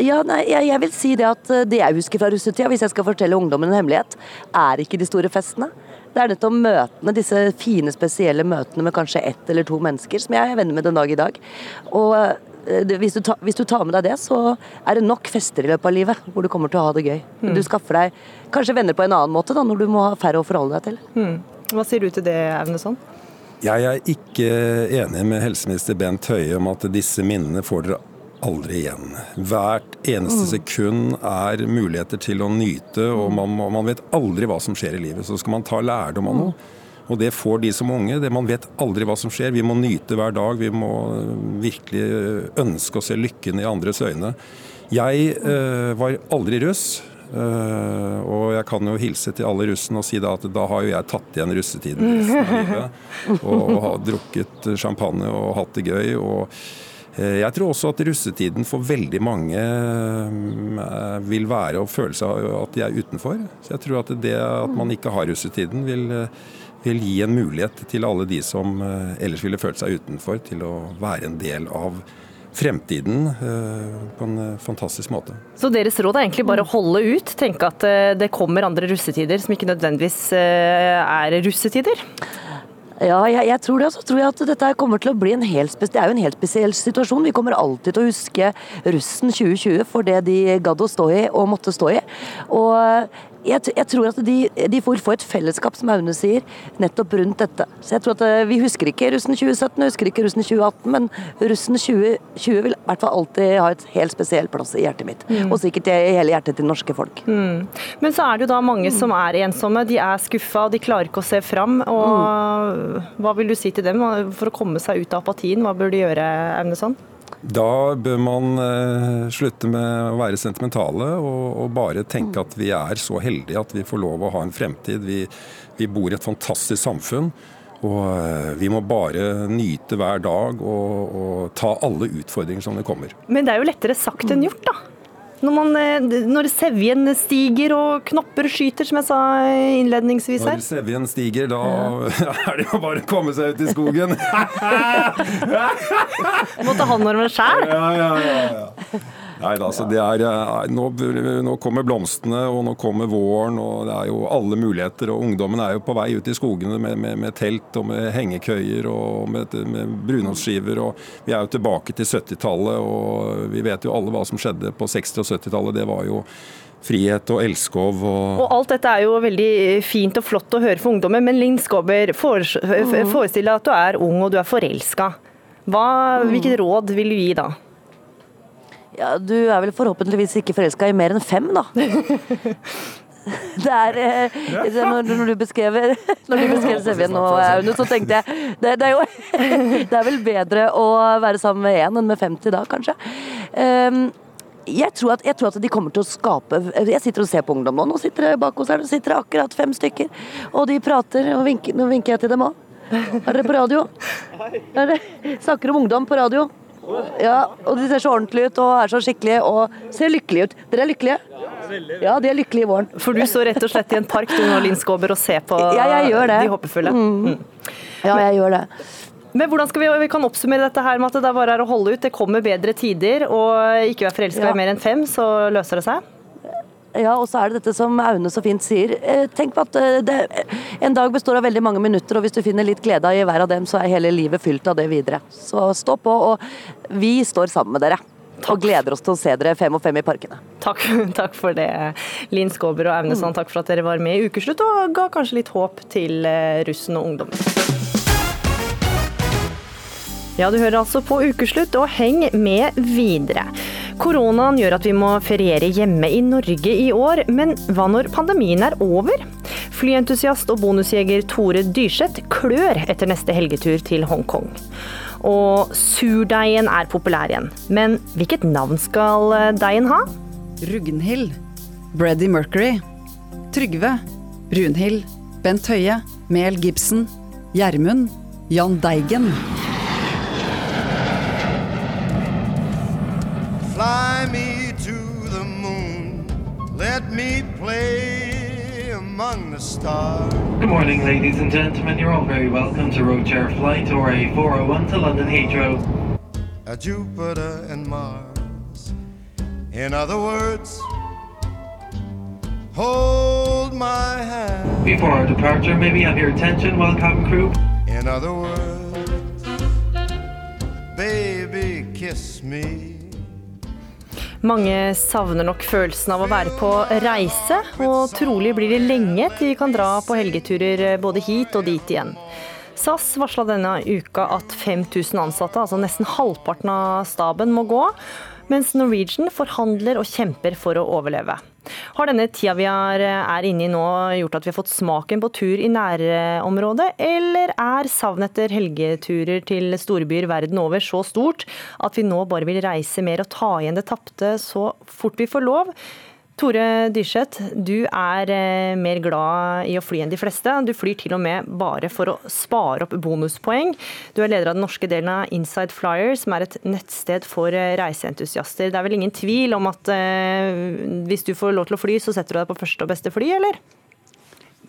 Ja, nei, jeg, jeg vil si det at eh, det jeg husker fra russetida, hvis jeg skal fortelle ungdommen en hemmelighet, er ikke de store festene. Det er nettopp møtene, disse fine, spesielle møtene med kanskje ett eller to mennesker, som jeg er venner med den dag i dag. Og eh, det, hvis, du ta, hvis du tar med deg det, så er det nok fester i løpet av livet hvor du kommer til å ha det gøy. Mm. Du skaffer deg kanskje venner på en annen måte da, når du må ha færre å forholde deg til. Mm. Hva sier du til det, Aunesson? Jeg er ikke enig med helseminister Bent Høie om at disse minnene får dere aldri igjen. Hvert eneste Mm. sekund er muligheter til å nyte, og man, man vet aldri hva som skjer i livet. Så skal man ta lærdom av noe. Og det får de som unge. Det, man vet aldri hva som skjer. Vi må nyte hver dag. Vi må eh, virkelig ønske å se lykken i andres øyne. Jeg øh, var aldri russ. Uh, og jeg kan jo hilse til alle russene og si da at da har jo jeg tatt igjen russetiden resten av livet. Og, og har drukket champagne og hatt det gøy. og jeg tror også at russetiden for veldig mange eh, vil være å føle seg at de er utenfor. Så jeg tror at det at man ikke har russetiden vil, eh, vil gi en mulighet til alle de som eh, ellers ville følt seg utenfor, til å være en del av fremtiden eh, på en eh, fantastisk måte. Så deres råd er egentlig bare å holde ut, tenke at eh, det kommer andre russetider som ikke nødvendigvis eh, er russetider? Ja, jeg, jeg tror det. Og så tror jeg at dette kommer til å bli en helt Det er jo en helt spesiell situasjon. Vi kommer alltid til å huske russen 2020 for det de gadd å stå i og måtte stå i. Og jeg, jeg tror at de, de får få et fellesskap, som Aune sier, nettopp rundt dette. Så jeg tror at eh, Vi husker ikke russen 2017, husker ikke russen 2018, men russen 2020 vil i hvert fall alltid ha et helt spesiell plass i hjertet mitt. Mm. Og sikkert i hele hjertet til norske folk. Mm. Men så er det jo da mange som er ensomme. De er skuffa, de klarer ikke å se fram. Og hva vil du si til dem for å komme seg ut av apatien? Hva bør de gjøre, Aunesson? Da bør man eh, slutte med å være sentimentale og, og bare tenke at vi er så heldige at vi får lov å ha en fremtid. Vi, vi bor i et fantastisk samfunn. Og eh, vi må bare nyte hver dag og, og ta alle utfordringer som det kommer. Men det er jo lettere sagt enn gjort, da. Når, man, eh, når sevjen stiger og knopper skyter, som jeg sa innledningsvis her. Når sevjen stiger, da er det jo bare å komme seg ut i skogen. Måtte han om det sjæl. Ja, ja, ja, ja. Nei da, altså det er, eh, nå, nå kommer blomstene, og nå kommer våren, og det er jo alle muligheter. Og ungdommen er jo på vei ut i skogene med, med, med telt og med hengekøyer og med, med brunostskiver. Og vi er jo tilbake til 70-tallet, og vi vet jo alle hva som skjedde på 60- og 70-tallet. Det var jo frihet og elskov og Og alt dette er jo veldig fint og flott å høre for ungdommen, men Linn Skåber, forestill deg at du er ung og du er forelska. Hvilket råd vil du gi da? Ja, du er vel forhåpentligvis ikke forelska i mer enn fem, da. Det er eh, det- når, når du beskrev Når du beskrev Sevjen og Aune, så tenkte jeg det, det er jo Det er vel bedre å være sammen med én enn med 50 da, kanskje. Um, jeg tror, at, jeg tror at de kommer til å skape Jeg sitter og ser på ungdom nå. Nå sitter det bak hos her, det sitter akkurat fem stykker. Og de prater, og vinker, nå vinker jeg til dem òg. Er dere på radio? Er dere, snakker om ungdom på radio. Ja, og de ser så ordentlige ut og er så skikkelige og ser lykkelige ut. Dere er lykkelige? Ja, de er lykkelige i våren. For du står rett og slett i en park du nå, Linn Skåber, og ser på Ja, de håpefulle. Mm. Ja, jeg gjør det. Men hvordan skal vi, vi kan oppsummere dette her med at det bare er å holde ut. Det kommer bedre tider, og ikke være forelska Ja. i mer enn fem, så løser det seg. Ja, og så er det dette som Aune så fint sier. Eh, Tenk på at eh, det, en dag består av veldig mange minutter, og hvis du finner litt glede i hver av dem, så er hele livet fylt av det videre. Så stå på, og vi står sammen med dere. Og gleder oss til å se dere fem og fem i parkene. Takk, takk for det, Linn Skåber og Aune Sand. Takk for at dere var med i Ukeslutt og ga kanskje litt håp til eh, russen og ungdommen. Ja, du hører altså på Ukeslutt, og heng med videre. Koronaen gjør at vi må feriere hjemme i Norge i år, men hva når pandemien er over? Flyentusiast og bonusjeger Tore Dyrseth klør etter neste helgetur til Hongkong. Og surdeigen er populær igjen, men hvilket navn skal eh, deigen ha? Rugnhild. Breddy Mercury. Trygve. Brunhild. Bent Høie. Mel Gibson. Gjermund. Jan Deigen. Good morning, ladies and gentlemen. You're all very welcome to Roadchair Flight or a 401 to London Heathrow. A Jupiter and Mars. In other words, hold my hand. Before our departure, may we have your attention, cabin crew? In other words, baby, kiss me. Mange savner nok følelsen av å være på reise, og trolig blir det lenge til vi kan dra på helgeturer både hit og dit igjen. SAS varsla denne uka at 5000 ansatte, altså nesten halvparten av staben, må gå, mens Norwegian forhandler og kjemper for å overleve. Har denne tida vi er, inne i nå gjort at vi har fått smaken på tur i nærområdet, eller er savnet etter helgeturer til storbyer verden over så stort at vi nå bare vil reise mer og ta igjen det tapte så fort vi får lov? Tore Dyrseth, du er eh, mer glad i å fly enn de fleste. Du flyr til og med bare for å spare opp bonuspoeng. Du er leder av den norske delen av Inside Flyer, som er et nettsted for eh, reiseentusiaster. Det er vel ingen tvil om at eh, hvis du får lov til å fly, så setter du deg på første og beste fly, eller?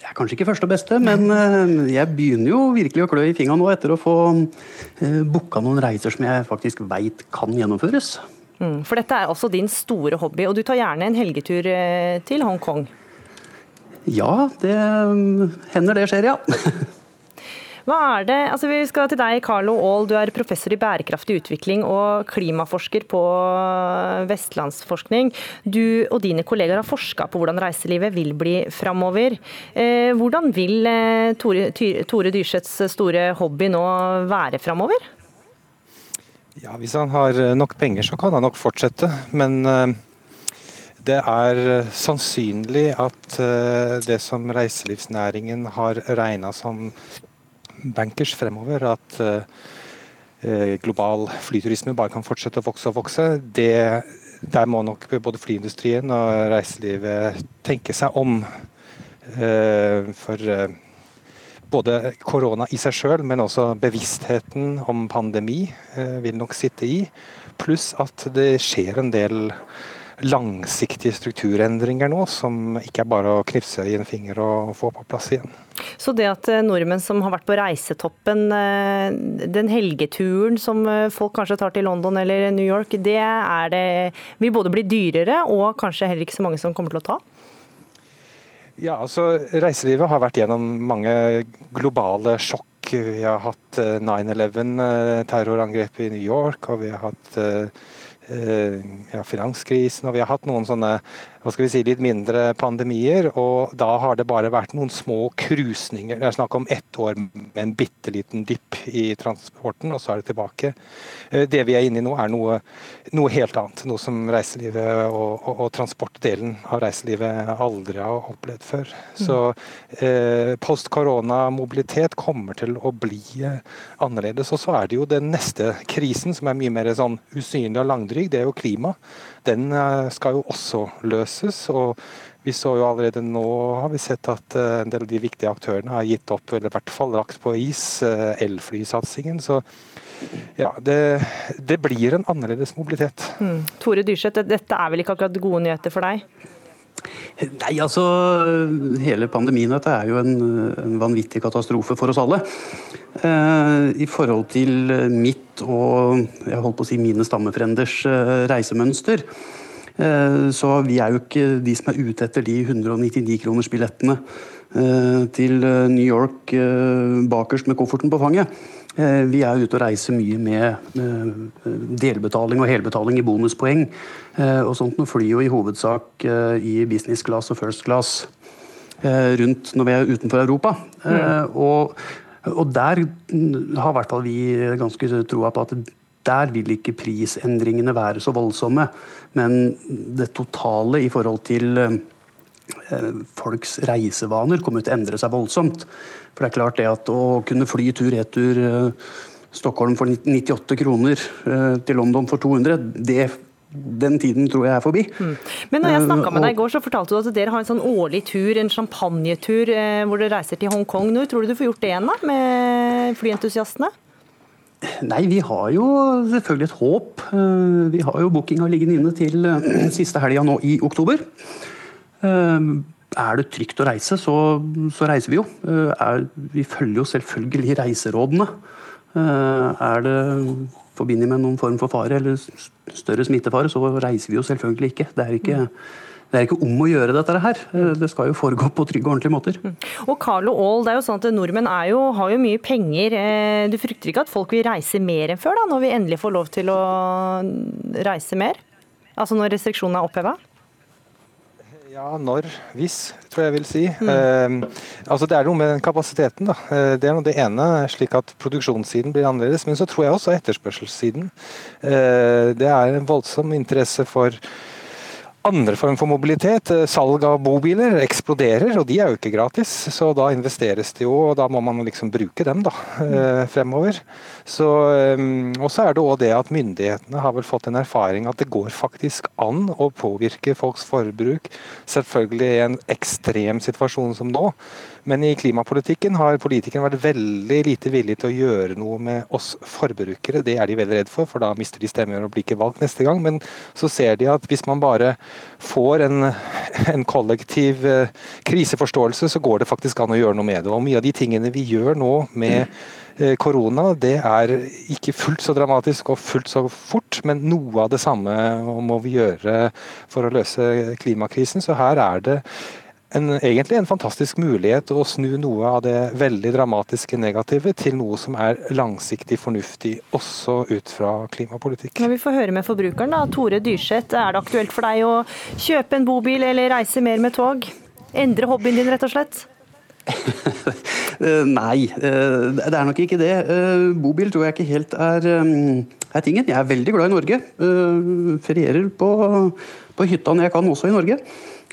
Det er kanskje ikke første og beste, men jeg begynner jo virkelig å klø i fingra nå etter å få booka noen reiser som jeg faktisk veit kan gjennomføres. Mm, for dette er også din store hobby, og du tar gjerne en helgetur eh, til Hongkong. Ja, det mm, hender det skjer, ja. Hva er det, altså Vi skal til deg, Carlo Aall. Du er professor i bærekraftig utvikling og klimaforsker på Vestlandsforskning. Du og dine kolleger har forska på hvordan reiselivet vil bli framover. Eh, hvordan vil eh, Tore, Tore Dyrseths store hobby nå være framover? Ja, Hvis han har eh, nok penger, så kan han nok fortsette. Men eh, det er eh, sannsynlig at det som reiselivsnæringen har regna som bankers fremover, at global flyturisme bare kan fortsette å vokse og vokse, det, der må nok både flyindustrien og reiselivet tenke seg om. For både korona i seg sjøl, men også bevisstheten om pandemi eh, vil nok sitte i. Pluss at det skjer en del langsiktige strukturendringer nå, som ikke er bare å knipse i en finger og få på plass igjen. Så det at eh, nordmenn som har vært på reisetoppen, eh, den helgeturen som folk kanskje tar til London eller New York, det det vil både bli dyrere og kanskje heller ikke så mange som kommer til å ta? Ja, altså Reiselivet har vært gjennom mange globale sjokk. Vi har hatt eh, 9-11-terrorangrepet i New York, og vi har hatt eh, eh, ja, finanskrisen, og vi har hatt noen sånne hva skal vi si, litt mindre pandemier. Og da har det bare vært noen små krusninger. Det er snakk om ett år med en bitte liten dipp i transporten, og så er det tilbake. Eh, Det vi er inne i nå, er noe, noe helt annet. Noe som reiselivet og, og, og transportdelen av reiselivet aldri har opplevd før. Så eh, post korona-mobilitet kommer til å bli eh, annerledes. Og så er det jo den neste krisen, som er mye mer sånn usynlig og langdryg, det er jo klima. Den eh, skal jo også løses. og vi så jo allerede nå har vi sett at eh, en del av de viktige aktørene har gitt opp, eller i hvert fall lagt på is, eh, elflysatsingen. Så ja, det, det blir en annerledes mobilitet. Mm. Tore Dyrseth, dette er vel ikke akkurat gode nyheter for deg? Nei, altså Hele pandemien dette er jo en, en vanvittig katastrofe for oss alle. Eh, I forhold til mitt og jeg holdt på å si mine stammefrenders eh, reisemønster. Eh, så vi er jo ikke de som er ute etter de 199-kronersbillettene eh, til eh, New York eh, bakerst med kofferten på fanget. Eh, Vi er ute og reiser mye med eh, delbetaling og helbetaling i bonuspoeng. Eh, Og sånt nå flyr jo i hovedsak i business class og first class rundt når vi er utenfor Europa. Eh, Og, og der mm, har i hvert fall vi ganske troa på at der vil ikke prisendringene være så voldsomme. Men det totale i forhold til folks reisevaner kommer til å endre seg voldsomt. For det er klart det at å kunne fly tur-retur eh, Stockholm for 98 kroner eh, til London for 200, det, den tiden tror jeg er forbi. Men når jeg snakka med Eh, deg i går, så fortalte du at dere har en sånn årlig tur, en champagnetur, eh, hvor dere reiser til Hongkong. Når tror du du får gjort det igjen, da? Med flyentusiastene? Nei, vi har jo selvfølgelig et håp. Eh, Vi har jo bookinga liggende inne til eh, siste helga nå i oktober. Eh, Er det trygt å reise, så, så reiser vi jo. Eh, Er, vi følger jo selvfølgelig reiserådene. Eh, Er det forbundet med noen form for fare eller større smittefare, så reiser vi jo selvfølgelig ikke. Det er ikke, det er ikke om å gjøre dette her. Eh, Det skal jo foregå på trygge og ordentlige måter. Og Carlo Aall, det er jo sånn at nordmenn jo, har jo mye penger. Du frykter ikke at folk vil reise mer enn før, da, når vi endelig får lov til å reise mer? Altså når restriksjonene er oppheva? Ja, når, hvis, tror jeg vil si. Eh, altså Det er noe med den kapasiteten. da. Eh, det er noe det ene, slik at produksjonssiden blir annerledes. Men så tror jeg også etterspørselssiden. Eh, det er en voldsom interesse for andre form for mobilitet. Eh, Salg av bobiler eksploderer, og de er jo ikke gratis. Så da investeres det jo, og da må man liksom bruke dem da, eh, fremover. Så, eh, og så er det òg det at myndighetene har vel fått en erfaring at det går faktisk an å påvirke folks forbruk. Selvfølgelig i en ekstrem situasjon som nå. Men i klimapolitikken har politikerne vært veldig lite villige til å gjøre noe med oss forbrukere. Det er de veldig redd for, for da mister de stemmer og blir ikke valgt neste gang. Men så ser de at hvis man bare får en, en kollektiv eh, kriseforståelse, så går det faktisk an å gjøre noe med det. Og mye av de tingene vi gjør nå med eh, korona, det er ikke fullt så dramatisk og fullt så fort, men noe av det samme må vi gjøre for å løse klimakrisen. Så her er det en, egentlig en fantastisk mulighet å snu noe av det veldig dramatiske negative til noe som er langsiktig fornuftig, også ut fra klimapolitikk. Når vi får høre med forbrukeren, da. Tore Dyrseth, er det aktuelt for deg å kjøpe en bobil eller reise mer med tog? Endre hobbyen din, rett og slett? Eh, Nei, eh, det er nok ikke det. Eh, Bobil tror jeg ikke helt er, er tingen. Jeg er veldig glad i Norge. Ferierer på, på hytta når jeg kan, også i Norge.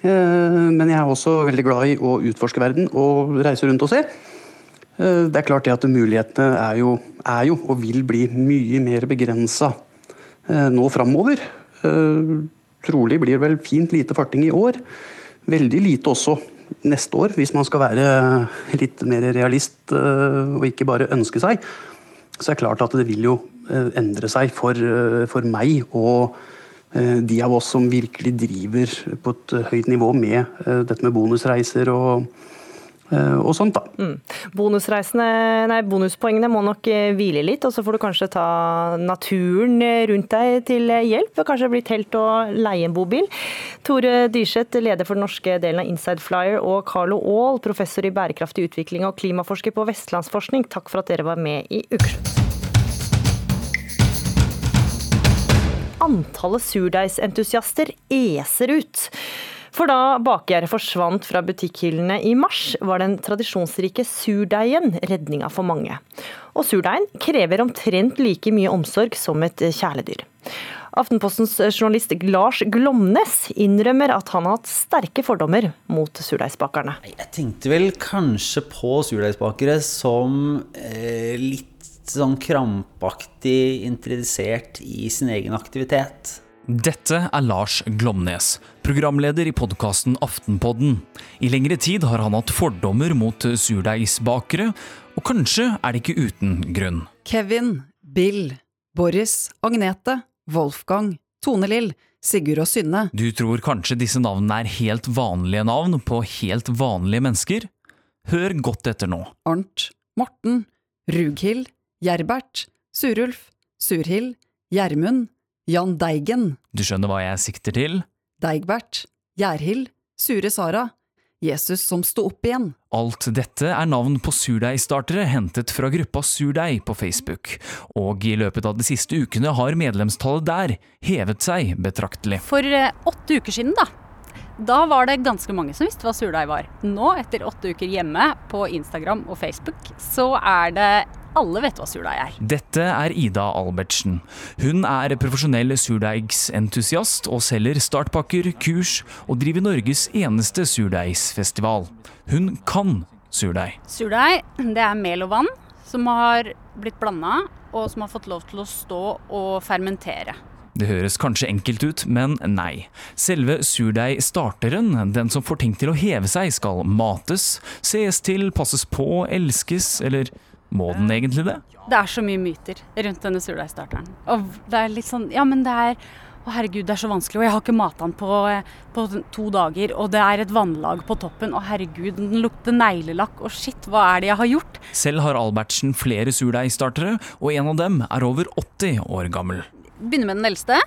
Eh, Men jeg er også veldig glad i å utforske verden og reise rundt og se. Eh, Det er klart det at mulighetene er jo, er jo og vil bli mye mer begrensa nå framover. Eh, Trolig blir det vel fint lite farting i år. Veldig lite også neste år, hvis man skal være litt mer realist eh, og ikke bare ønske seg. Så er det klart at det vil jo eh, endre seg for, eh, for meg og eh, de av oss som virkelig driver på et eh, høyt nivå med eh, dette med bonusreiser og, eh, og sånt. da. Mm. Nei, bonuspoengene må nok eh, hvile litt, og så får du kanskje ta naturen eh, rundt deg til eh, hjelp. Kanskje bli telt og leie en bobil. Tore Dyrseth, leder for den norske delen av Inside Flyer, og Carlo Aall, professor i bærekraftig utvikling og klimaforsker på Vestlandsforskning, takk for at dere var med i Ukeslutt. Antallet surdeigsentusiaster eser ut. For da bakgjerdet forsvant fra butikkhyllene i mars, var den tradisjonsrike surdeigen redninga for mange. Og surdeigen krever omtrent like mye omsorg som et kjæledyr. Aftenpostens journalist Lars Glomnes innrømmer at han har hatt sterke fordommer mot surdeigsbakerne. Jeg tenkte vel kanskje på surdeigsbakere som eh, litt sånn krampaktig interessert i sin egen aktivitet. Dette er Lars Glomnes, programleder i podkasten Aftenpodden. I lengre tid har han hatt fordommer mot surdeigsbakere, og kanskje er det ikke uten grunn. Kevin, Bill, Boris, Agnete, Wolfgang, Tone Lill, Sigurd og Synne. Du tror kanskje disse navnene er helt vanlige navn på helt vanlige mennesker? Hør godt etter nå. Arnt, Morten, Rughild, Gjerbert, Surulf, Surhild, Gjermund, Jan Deigen, Du skjønner hva jeg sikter til? Deigbert, Gjerhild, Sure Sara, Jesus som sto opp igjen. Alt dette er navn på surdeigstartere hentet fra gruppa Surdeig på Facebook, og i løpet av de siste ukene har medlemstallet der hevet seg betraktelig. For eh, åtte uker siden, da. Da var det ganske mange som visste hva surdeig var. Nå, etter åtte uker hjemme på Instagram og Facebook, så er det alle vet hva surdeig er. Dette er Ida Albertsen. Hun er profesjonell surdeigsentusiast og selger startpakker, kurs og driver Norges eneste surdeigsfestival. Hun kan surdeig. Surdeig, det er mel og vann som har blitt blanda, og som har fått lov til å stå og fermentere. Det høres kanskje enkelt ut, men nei. Selve surdeigstarteren, den som får ting til å heve seg, skal mates, ses til, passes på, elskes, eller må den egentlig det? Det er så mye myter rundt denne surdeigstarteren. Og det er litt sånn Ja, men det er Å, herregud, det er så vanskelig, og jeg har ikke mata den på, på to dager, og det er et vannlag på toppen, og herregud, den lukter neglelakk, og shit, hva er det jeg har gjort? Selv har Albertsen flere surdeigstartere, og en av dem er over 80 år gammel. Begynner med den eldste.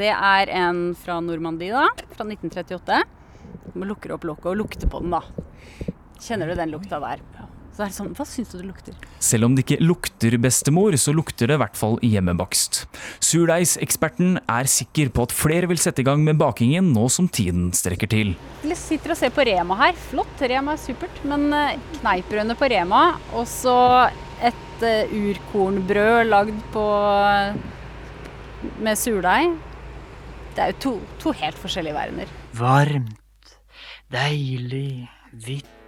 Det er en fra Normandie, da. Fra 1938. Man lukker opp lokket og lukter på den, da. Kjenner du den lukta der? Så er det sånn, Hva syns du det lukter? Selv om det ikke lukter bestemor, så lukter det i hvert fall hjemmebakst. Surdeigseksperten er sikker på at flere vil sette i gang med bakingen nå som tiden strekker til. Vi sitter og ser på Rema her. Flott, Rema er supert. Men eh, kneippbrødene på Rema, og så et eh, urkornbrød lagd på med surdeig. Det er jo to, to helt forskjellige verdener. Varmt, deilig, hvitt,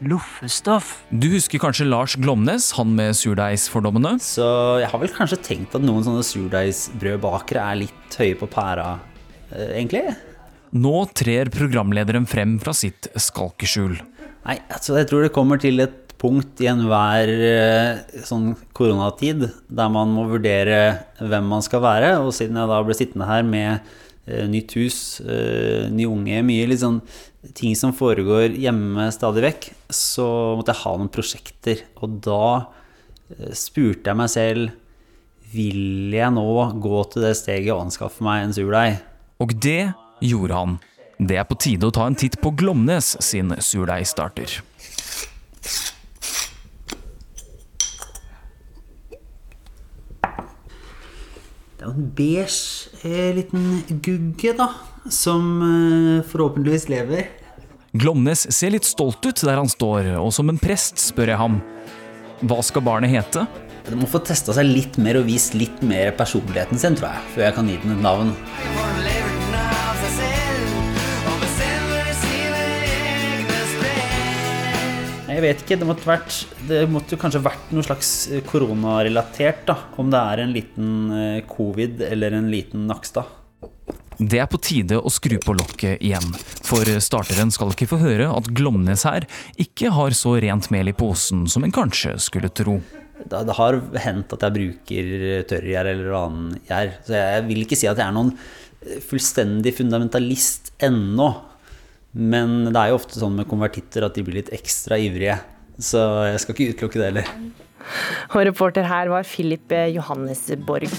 loffestoff. Du husker kanskje Lars Glomnes, han med surdeigsfordommene? Så jeg har vel kanskje tenkt at noen sånne surdeigsbrødbakere er litt høye på pæra, eh, egentlig. Nå trer programlederen frem fra sitt skalkeskjul. Nei, altså jeg tror det kommer til et punkt i enhver eh, sånn koronatid der man må vurdere hvem man skal være. Og siden jeg da ble sittende her med nytt hus, nye ny unge, mye sånn ting som foregår hjemme stadig vekk, så måtte jeg ha noen prosjekter. Og da eh, spurte jeg meg selv vil jeg nå gå til det steget og anskaffe meg en surdeig. Og det gjorde han. Det er på tide å ta en titt på Glomnes sin surdeigstarter. Det er jo en beige eh, liten gugge, da, som eh, forhåpentligvis lever. Glomnes ser litt stolt ut der han står, og som en prest spør jeg ham hva skal barnet hete? Det må få testa seg litt mer og vist litt mer personligheten sin, tror jeg, før jeg kan gi den et navn. Jeg vet ikke, det måtte, vært, det måtte kanskje vært noe slags eh, koronarelatert, da. Om det er en liten eh, covid eller en liten Nakstad. Det er på tide å skru på lokket igjen, for starteren skal ikke få høre at Glomnes her ikke har så rent mel i posen som en kanskje skulle tro. Det, det har hendt at jeg bruker tørrgjær eller annen gjær, så jeg vil ikke si at jeg er noen eh, fullstendig fundamentalist ennå. Men det er jo ofte sånn med konvertitter at de blir litt ekstra ivrige. Så jeg skal ikke utelukke det heller. Og reporter her var Philip Johannesborg.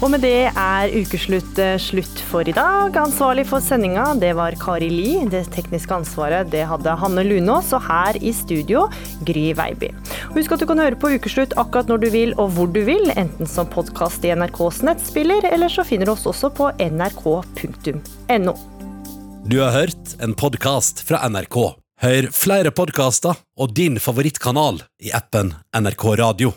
Og med det er ukeslutt eh, slutt for i dag. Ansvarlig for sendinga, det var Kari Li. Det tekniske ansvaret det hadde Hanne Lunås, og her i studio Gry Veiby. Husk at du kan høre på Ukeslutt akkurat når du vil og hvor du vil, enten som podkast i NRKs nettspiller, eller så finner du oss også på nrk.no. Du har hørt en podkast fra NRK. Hør flere podkaster og din favorittkanal i appen NRK Radio.